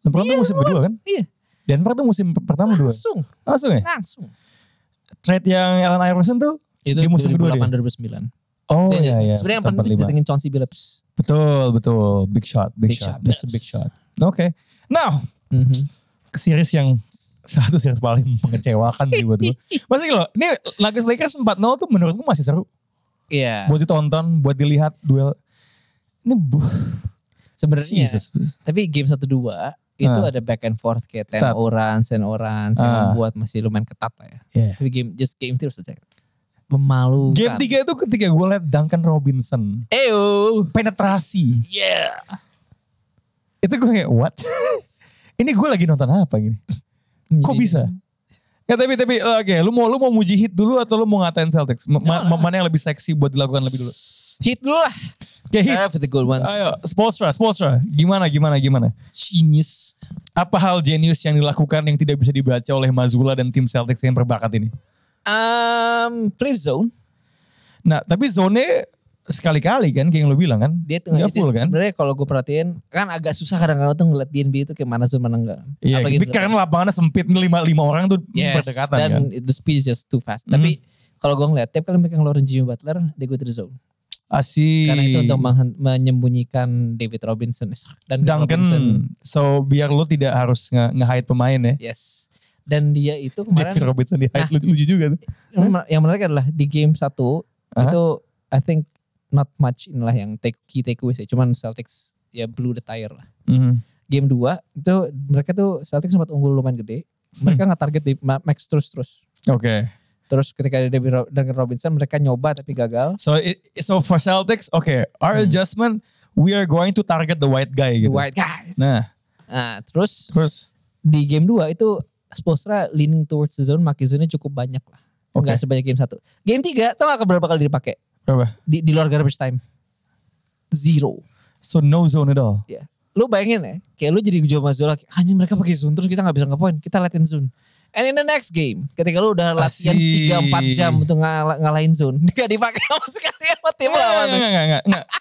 LeBron tuh Iya, musim kedua kan? Iya, Denver tuh musim pertama dua. langsung, Langsung ya? langsung. Trade yang Allen Iverson tuh Itu Di musim kedua 2008 2009. Oh iya iya. Sebenarnya yang penting 45. ditingin Chauncey Billups. Betul betul. Big shot, big, Big shot. shot, That's a big shot. Oke. Now Mhm. ke series yang satu series paling mengecewakan sih buat gue. Masih loh, ini Nuggets Lakers 4-0 tuh menurut gue masih seru. Iya. Buat ditonton, buat dilihat duel. Ini bu, Sebenarnya Jesus. Tapi game 1 2 itu Ah. ada back and forth kayak ten Ketat. orange, ten orange yang Ah. membuat masih lumayan ketat lah ya. Yeah. Tapi game just game terus saja. Memalukan. Game 3 itu ketika gue liat Duncan Robinson. Ew. Penetrasi. Yeah. Itu gue kayak what? ini gue lagi nonton apa gini? Kok bisa? Ya tapi tapi oke, lu mau lu mau muji hit dulu atau lu mau ngatain Celtics? Ma- ma- mana yang lebih seksi buat dilakukan lebih dulu? Hit dulu lah. Kayak hit. Start with the good ones. Ayo, Spolstra, Spolstra. Gimana, gimana, gimana? Genius. Apa hal jenius yang dilakukan yang tidak bisa dibaca oleh Mazula dan tim Celtics yang berbakat ini? Um, the zone. Nah, tapi zone sekali-kali kan, kayak yang lu bilang kan? Dia tuh itu full kan? Sebenarnya kalau gue perhatiin kan agak susah kadang-kadang tuh ngeliat di NBA itu kayak mana zone mana enggak. Iya, Apalagi tapi karena lapangannya sempit, lima, lima orang tuh Yes, berdekatan dan kan? the speed is just too fast. Tapi kalau gue ngeliat tiap kali mereka ngeluarin Jimmy Butler, they go to the zone. Asik. Karena itu untuk menyembunyikan David Robinson dan Duncan, Robinson. so biar lu tidak harus nge- nge-hide pemain ya. Yes. Dan dia itu kemarin David Robinson di hide, Nah. lucu, juga tuh. yang men- yang menarik adalah di game satu Aha. itu I think not much inilah yang take, key takeaways ya. Cuman Celtics ya blew the tire lah. Mhm. Game 2 itu mereka tuh Celtics sempat unggul lumayan gede. Mereka nggak target di ma- max terus terus. Oke. Terus ketika ada Duncan Robinson mereka nyoba tapi gagal. So it, so for Celtics, okay, our adjustment, we are going to target the white guy gitu. Hmm. White guys. Nah, Nah, terus terus di game 2 itu Spolstra leaning towards the zone, makin zone cukup banyak lah. Oke. Enggak sebanyak game 1. Game 3 tau gak berapa kali dipakai? berapa? Di, di luar garbage time. Zero. So no zone at all. Ya. Lu bayangin ya, kayak lu jadi Joe Mazzola, kayak, anjing mereka pakai zone terus kita gak bisa ngepoint, kita latihan zone. And in the next game, ketika lu udah latihan Asik. 3-4 jam untuk ngala- ngalahin zone, gak dipakai sama sekali sama tim lawan. enggak, enggak, enggak, enggak.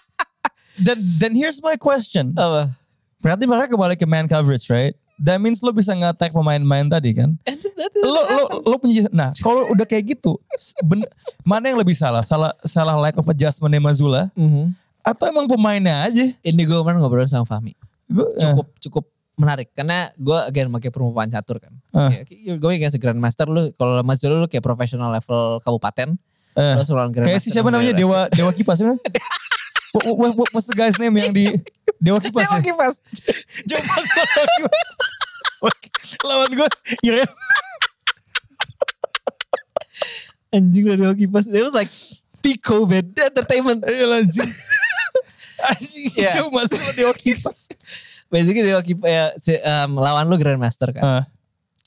Then, then here's my question. Apa? Berarti mereka kembali ke man coverage, right? That means lo bisa nge-attack pemain-pemain tadi kan? Is- Lo, lo, lo punya, nah kalau udah kayak gitu, ben- mana yang lebih salah? Salah salah lack of adjustment Mazula? Mhm. Atau emang pemainnya aja? Ini gue kemarin ngobrol sama Fahmi. Gua, eh, cukup cukup menarik karena gue again pakai perumpamaan catur kan. Ah. Kayak, you're going against a grandmaster lu kalau Jolo lu kayak profesional level kabupaten. eh. Grandmaster. Kayak si siapa namanya. Dewa Dewa Kipas kan? What, what, what, what's the guy's name yang di Dewa Kipas Dewa ya? kipas. Dewa Kipas. Lawan gue Iren. Anjing lah Dewa kipas. It was like peak COVID entertainment. Iya lanjut. Anjing Iya. cuma sama Dewa Kipas. Basically Dewa kipas ya um, lawan lu grandmaster kan. Ah,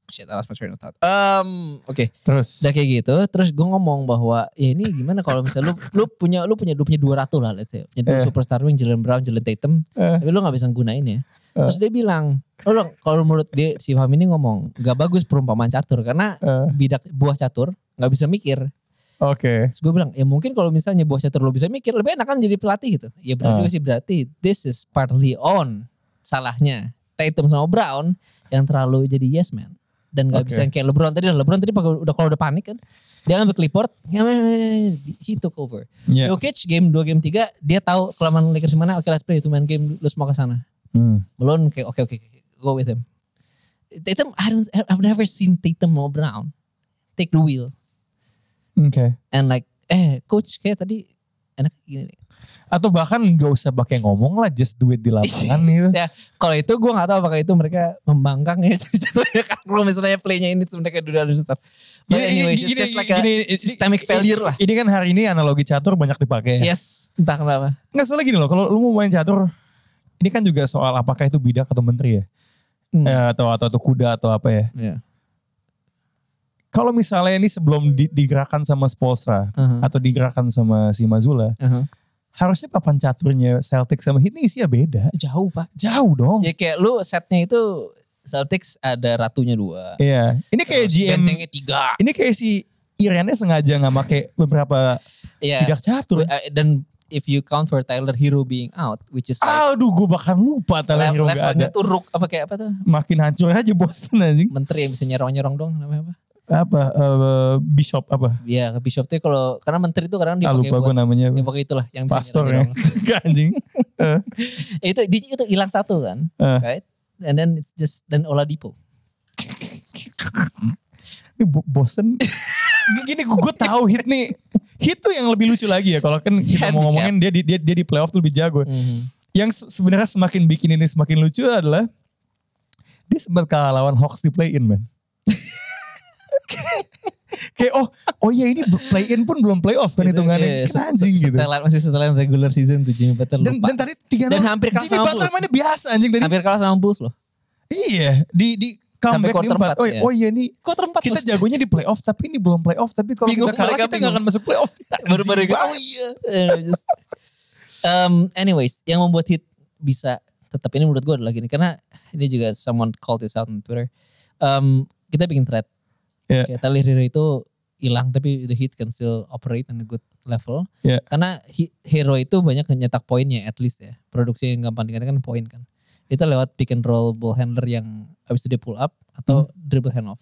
Shit, I lost my train of thought. Um, oke. terus. Udah kayak gitu, terus gue ngomong bahwa ya ini gimana kalau misalnya lu lu punya lu punya lu punya dua ratu lah let's say. Punya dua Eh. superstar wing Jalen Brown, Jalen Tatum. Eh. Tapi lu gak bisa gunain ya. Terus dia bilang, oh, kalau menurut dia si Fahmi ini ngomong gak bagus perumpamaan catur karena Eh. bidak buah catur nggak bisa mikir. Oke. Terus gue bilang, ya mungkin kalau misalnya buah catur lo bisa mikir, lebih enak kan jadi pelatih gitu. Ya benar Ah. juga sih berarti this is partly on salahnya Tatum sama Brown yang terlalu jadi yes man dan nggak Oke. bisa yang kayak LeBron tadi. LeBron tadi pakai- udah kalau udah panik kan, dia ngambil clipboard, he took over. Yeah. Jokic game 2 game 3 dia tahu kelemahan Lakers mana. Oke, let's play itu main game lu semua ke sana. Hmm. Malone kayak oke oke oke, go with him. Tatum I don't I've never seen Tatum or Brown take the wheel Oke. and like eh coach kayak tadi enak gini nih. Atau bahkan gak usah pakai ngomong lah, just do it di lapangan gitu. Ya kalau itu gue nggak tahu apakah itu mereka membangkang ya jatuhnya kan kalau misalnya playnya ini dua dan stuff. But anyways, gini, it's just like gini, a systemic failure lah. Ini kan hari ini analogi catur banyak dipakai. ya. Yes, entah kenapa. Nggak soalnya gini loh, kalau lu mau main catur, ini kan juga soal apakah itu bidak atau menteri ya. Hmm. Eh, atau, atau atau kuda atau apa ya. Ya. kalau misalnya ini sebelum di- digerakkan sama Spolstra Uh-huh. atau digerakkan sama si Mazula, Uh-huh. Harusnya papan caturnya Celtic sama Heat ini isinya beda. Jauh pak. Jauh dong. Ya kayak lu setnya itu Celtics ada ratunya dua. Iya. Ini kayak Terus GM. Bentengnya tiga. Ini kayak si Irennya sengaja nggak pakai beberapa Iya. tidak catur. Uh, Dan if you count for Tyler Hero being out, which is like Aduh, gue bahkan lupa Tyler Hero gak ada. levelnya tuh rook apa kayak apa tuh? Makin hancur aja Boston anjing. Menteri yang bisa nyerong-nyerong dong namanya apa? Apa? eh, Bishop apa? Iya, Bishop tuh kalau karena menteri itu kadang Ah, dipakai lupa buat gue namanya. ya pokoknya itulah yang Pastor ya. anjing. Eh, itu di, itu hilang satu kan, eh. right? And then it's just dan Oladipo. Ini Bo- Boston. Gini gue tahu hit nih. Hit tuh yang lebih lucu lagi ya. Kalau kan kita mau ngomongin dia di dia, dia di playoff tuh lebih jago. Mhm. Yang se- sebenarnya semakin bikin ini semakin lucu adalah dia sempat kalah lawan Hawks di play in man. Kayak oh oh iya ini play in pun belum playoff kan hitungannya. Iya, Kan anjing gitu. Setelan masih setelan regular season tuh Jimmy Butler Dan, lupa. dan tadi tiga Dan hampir kalah Jimmy sama Butler mainnya biasa anjing tadi. hampir kalah sama Bulls loh. Iya di di Sampai comeback quarter di empat. empat, Oh, ya. oh iya nih Quarter empat kita loh. jagonya di playoff tapi ini belum playoff tapi kalau Bingung, kita kalah kita nggak akan masuk playoff. baru-baru gitu. Oh iya. Just- Um, anyways, yang membuat hit bisa tetap ini menurut gue adalah gini karena ini juga someone called this out on Twitter. Um, kita bikin thread. Yeah. Kayak Tyler Hero itu hilang tapi the hit can still operate on a good level. Yeah. Karena Hero itu banyak nyetak poinnya at least ya. Produksi yang gampang dikatakan poin kan. Itu lewat pick and roll ball handler yang habis itu dia pull up atau dribble handoff.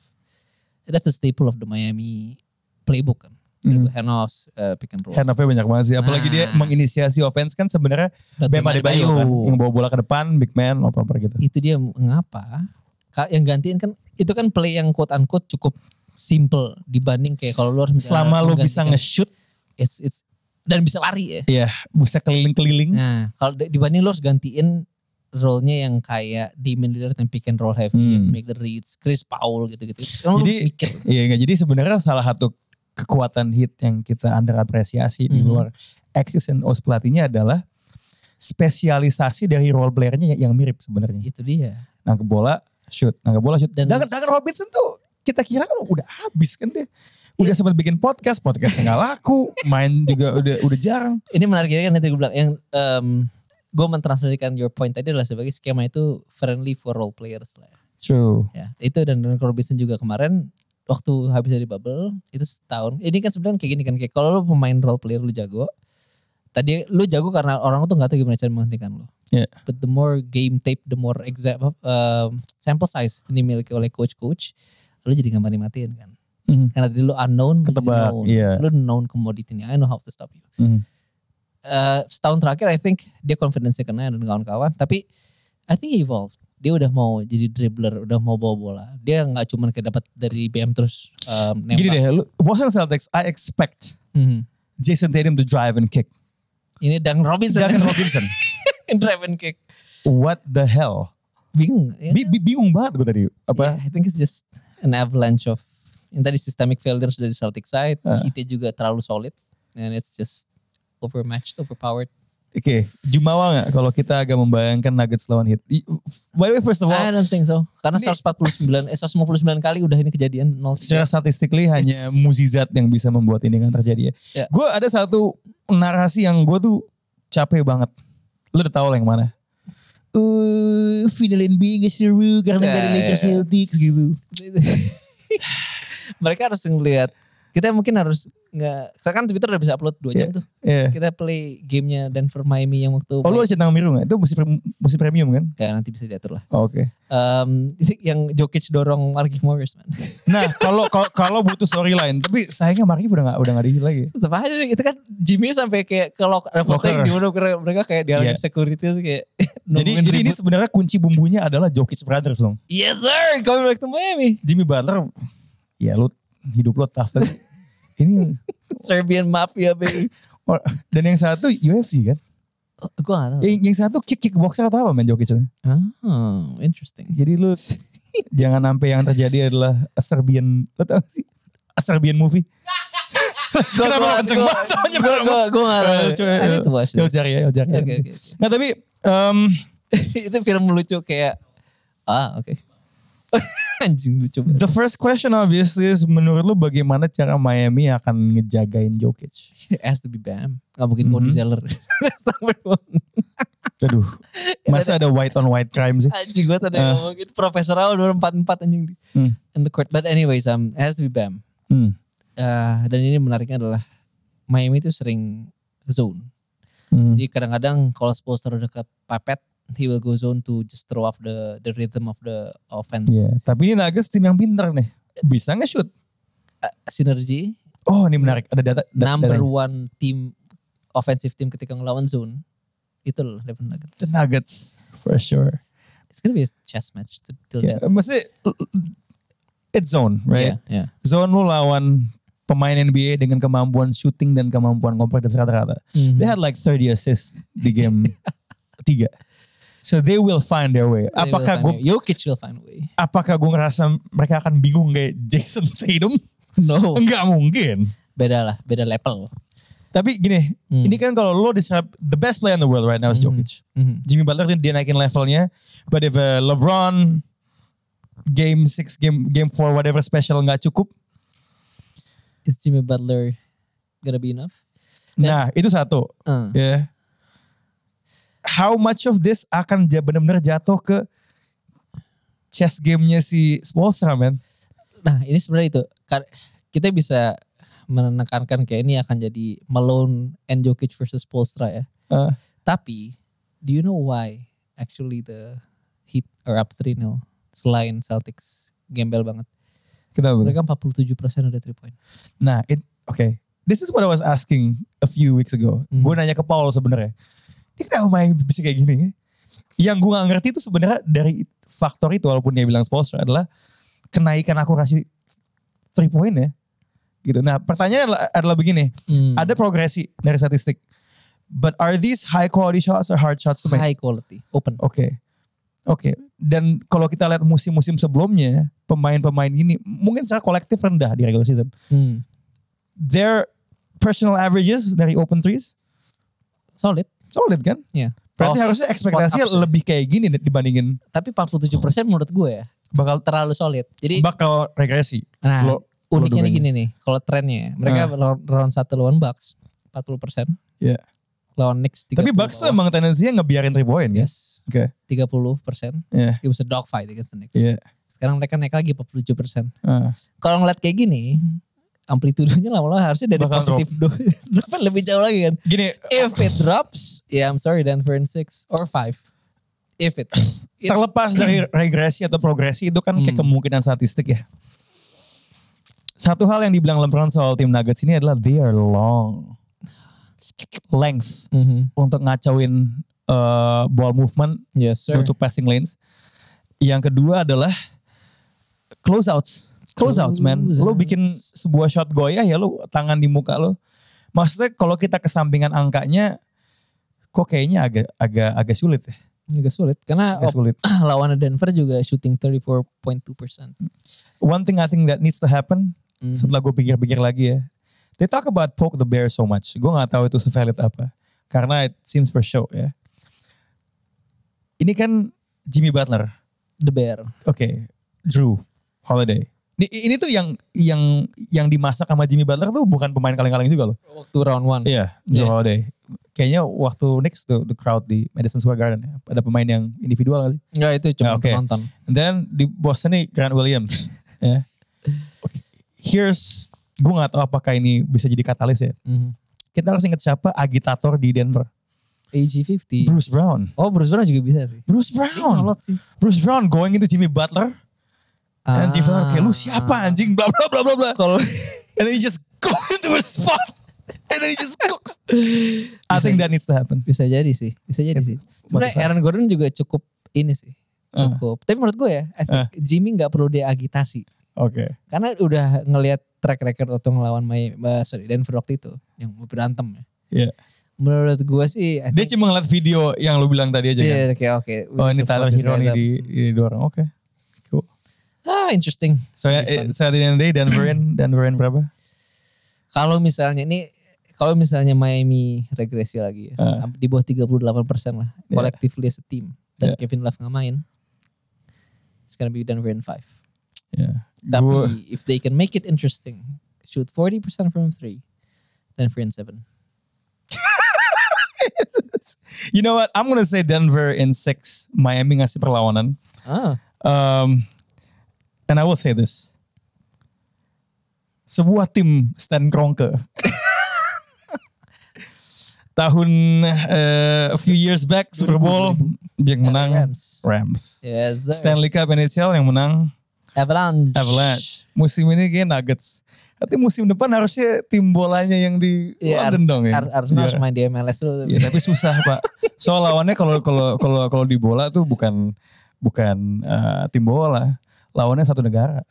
That's the staple of the Miami playbook kan. Dribble handoffs, uh, pick and roll. Handoff-nya banyak banget sih. Apalagi dia Nah. menginisiasi offense kan sebenarnya Bam Adebayo kan. Yang bawa bola ke depan, big man, apa-apa gitu. itu dia mengapa yang gantiin kan itu kan play yang quote unquote cukup simple dibanding kayak kalau lu harus Selama lu bisa nge-shoot, it's, it's dan bisa lari ya. ya bisa keliling-keliling. Nah, kalau di- dibanding lu harus gantiin role-nya yang kayak Damian Lillard yang pick and roll heavy, Hmm. make the reads, Chris Paul gitu-gitu. Lu Jadi, harus mikir. Iya nggak. Jadi sebenarnya salah satu kekuatan hit yang kita under apresiasi di Mhm. luar X's and O's pelatihnya adalah spesialisasi dari role playernya yang mirip sebenarnya. Itu dia. Nangkep bola, shoot. Nangkep bola, shoot. Dan- Duncan, Duncan Robinson tuh kita kira kan udah habis kan dia. Udah Iya. sempat bikin podcast, podcastnya nggak laku. Main juga udah udah jarang. Ini menarik kan nanti gue bilang yang um, gue mentranslasikan your point tadi adalah sebagai skema itu friendly for role players lah. ya. True. Ya, itu dan Duncan Robinson juga kemarin waktu habis dari bubble itu setahun. Ini kan sebenarnya kayak gini kan kayak kalau lu pemain role player lu jago, tadi lu jago karena orang tuh nggak tahu gimana cara menghentikan lu. Yeah. But the more game tape, the more exact um, sample size yang dimiliki oleh coach-coach, lu jadi gampang dimatiin kan. Mhm. Karena tadi lu unknown, lu Ketebak, known. iya. Lu known commodity. I know how to stop you. Mhm. Eh, setahun terakhir I think dia confidence-nya kena dan kawan-kawan. Tapi I think he evolved. Dia udah mau jadi dribbler, udah mau bawa bola. Dia nggak cuma kayak dapat dari BM terus um, nembak. Gini deh, lu, Boston Celtics, I expect Mhm. Jason Tatum to drive and kick. Ini Duncan Robinson. Duncan Robinson. Drive and kick. What the hell? Bingung. Ya. Bi- bi- bingung banget gue tadi. Apa? Yeah, I think it's just an avalanche of yang tadi systemic failures dari Celtic side. Ah. Heat juga terlalu solid. And it's just overmatched, overpowered. Oke, jumawa nggak kalau kita agak membayangkan Nuggets lawan Heat? By the way, first of all, I don't think so. Karena Ini- 149, eh 159 kali udah ini kejadian. Nol secara statistically hanya It's- muzizat yang bisa membuat ini kan terjadi ya. Ya. Gue ada satu narasi yang gue tuh capek banget. Lu udah tahu lah yang mana? Uh, final NBA gak seru karena Ya, gak ada Lakers ya. Celtics gitu. Mereka harus ngeliat. Kita mungkin harus nggak. Sekarang Twitter udah bisa upload 2 jam tuh. Iya. Kita play gamenya Denver Miami yang waktu. Oh lu ada centang biru gak? Itu musim, musim premium kan? Ya, nanti bisa diatur lah. Oh, Oke. Um, yang Jokic dorong Markieff Morris man. Nah kalau kalau- butuh storyline, tapi sayangnya Markif udah gak udah gak di lagi. Tetap aja itu kan Jimmy sampai kayak ke lock, ada Locker. yang di mana mereka kayak di Iya. security terus kayak Jadi jadi ini ribut. sebenarnya kunci bumbunya adalah Jokic Brothers dong. yes sir coming back to Miami Jimmy Butler, ya lu hidup lo tough tapi ini Serbian Mafia baby dan yang satu UFC kan. oh, gue gak tau Yang, yang satu kick kickboxer atau apa main Jokic? oh interesting Jadi lu jangan sampai yang terjadi adalah a Serbian, lo tau sih? A Serbian movie. Kenceng banget? Taunya gue gue gue gak tau Eh, coba, I need to watch Yo this cari ya, yo cari. Nah tapi em, itu film lucu kayak ah oke Anjing lucu banget. The first question obviously is menurut lu bagaimana cara Miami akan ngejagain Jokic? It has to be Bam. Gak mungkin Cody Mhm. Zeller. That's number one. Aduh, masa ada white on white crime sih? Anjing gue tadi Ah. ngomong gitu. Profesor Raul nomor 44 anjing. Hmm. In the court. But anyways, um, it has to be Bam. Hmm. Eh, dan ini menariknya adalah Miami itu sering zone. Hmm. Jadi kadang-kadang kalau Spoelstra udah kepepet, he will go zone to just throw off the the rhythm of the offense. Iya, tapi ini Nuggets tim yang pintar nih. Bisa nge-shoot. Uh, Synergy, Oh, ini menarik. Ada data. da- number datanya. one team offensive team ketika ngelawan zone. Itu loh Denver Nuggets. The Nuggets for sure. It's gonna be a chess match to, till Yeah. death. Maksudnya it's zone, right? Yeah, yeah. Zone lu lawan pemain NBA dengan kemampuan shooting dan kemampuan kompleksitas rata-rata. Mhm. They had like 30 assists di game tiga. So they will find their way. They Apakah gue. Jokic will find way. apakah gue ngerasa mereka akan bingung kayak Jason Tatum? No. Enggak mungkin. Beda lah, beda level. Tapi gini, Hmm. ini kan kalau lo describe the best player in the world right now is Jokic. Mhm. Jimmy Butler dia naikin levelnya. But if uh, LeBron game 6, game game 4 whatever special nggak cukup, Is Jimmy Butler gonna be enough? nah itu satu. Uh. Ya. How much of this akan benar-benar jatuh ke chess gamenya si Spoelstra, man? Nah ini sebenarnya itu kita bisa menekankan kayak ini akan jadi Malone and Jokic versus Polstra ya. Uh, Tapi do you know why actually the Heat are up 3-0 selain Celtics gembel banget. kenapa? Mereka 47% udah 3 point. Nah, it okay. This is what I was asking a few weeks ago. Hmm. Gue nanya ke Paul sebenarnya. Dia kenapa main bisa kayak gini? Yang gue gak ngerti itu sebenarnya dari faktor itu walaupun dia bilang sponsor adalah kenaikan akurasi three point ya. Gitu. Nah, pertanyaannya adalah, adalah begini. Hmm. Ada progresi dari statistik. But are these high quality shots or hard shots to make? high quality, open. Oke. Oke. Dan kalau kita lihat musim-musim sebelumnya, pemain-pemain ini mungkin secara kolektif rendah di regular season Hmm. their personal averages dari open threes Solid. Solid kan? Ya. Berarti harusnya ekspektasinya sih. lebih kayak gini dibandingin Tapi 47% menurut gue ya bakal terlalu solid. Jadi bakal regresi. nah Lo- uniknya lo nih gini nih. Kalau trennya ya, mereka Ah. round, round 1 lawan Bucks 40%. Iya. Lawan Knicks 30 Tapi Bucks tuh emang tendensinya ngebiarin three point kan? Yes. Oke. 30%. Iya. It was a dogfight against the Knicks. Iya. Sekarang mereka naik lagi 47%. Ah. Kalau ngeliat kayak gini, amplitudonya lama-lama harusnya dari Bakal positif do- dapat lebih jauh lagi kan. Gini, If it drops, yeah I'm sorry Denver in 6 or 5. If it, it terlepas dari regresi atau progresi itu kan kayak Hmm. kemungkinan statistik ya. Satu hal yang dibilang LeBron soal tim Nuggets ini adalah they are long. Length Mhm. untuk ngacauin uh, ball movement Yes sir. untuk passing lanes. Yang kedua adalah close outs. Close outs man. Close Lo bikin sebuah shot goyah ya lo tangan di muka lo. Maksudnya kalau kita kesampingan angkanya kok kayaknya agak agak agak sulit ya. Agak sulit karena Agak sulit. lawan Denver juga shooting 34.2%. One thing I think that needs to happen Mhm. setelah gue pikir-pikir lagi ya. They talk about poke the bear so much. Gue nggak tahu itu sevalid apa. Karena it seems for show ya. Ini kan Jimmy Butler. The Bear. Oke, Drew Holiday. Ini, ini tuh yang yang yang dimasak sama Jimmy Butler tuh bukan pemain kaleng-kaleng juga loh. Waktu round 1. Iya, Drew Yeah. Holiday. Kayaknya waktu Knicks tuh the crowd di Madison Square Garden ya. Ada pemain yang individual gak sih? Enggak itu cuma Ah, oke. penonton. And then di Boston nih Grant Williams. ya. Oke, Here's, gue gak tahu apakah ini bisa jadi katalis ya. Mhm. Kita harus ingat siapa agitator di Denver. AG50. Bruce Brown. Oh Bruce Brown juga bisa sih. Bruce Brown. Bruce Brown going into Jimmy Butler. And Jimmy Butler kayak lu siapa anjing bla bla bla bla bla. Kalau And then he just go into a spot. And then he just cooks. I think that needs to happen. bisa jadi sih, bisa jadi sih. Sebenarnya. Aaron Gordon juga cukup ini sih. Cukup. Tapi menurut gue ya, I think Jimmy nggak perlu dia agitasi. Oke. Karena udah ngelihat track record waktu ngelawan May, uh, sorry Denver waktu itu yang berantem ya. Iya. Menurut gue sih, I Dia think- cuma ngeliat video yang lu bilang tadi aja kan. Iya, oke. we Oh need ini Tyler Hero nih di, di dua orang. Oke. Cool. Ah, interesting. So ya, Be fun. saat ini day Denverin, Denverin berapa? Kalau misalnya ini kalau misalnya Miami regresi lagi ya, Ah. di bawah 38% lah Yeah. collectively as a team dan Yeah. Kevin Love nggak main. It's gonna be Denver in five. Ya. Tapi Gua- if they can make it interesting, shoot 40% from three, Denver in seven. you know what? I'm gonna say Denver in six. Miami ngasih perlawanan. Ah, Um, and I will say this. Sebuah tim Stan Kroenke. Tahun eh, a few years back Super Bowl yang menang Rams. Rams. yes, sir. Stanley Cup NHL yang menang Avalanche. Avalanche. Musim ini kayak Nuggets. Tapi musim depan harusnya tim bolanya yang di Iya, London dong ya. Har- harusnya harus main di MLS dulu. Iya, tapi susah pak. Soal lawannya kalau kalau kalau kalau di bola tuh bukan bukan eh, tim bola, lawannya satu negara.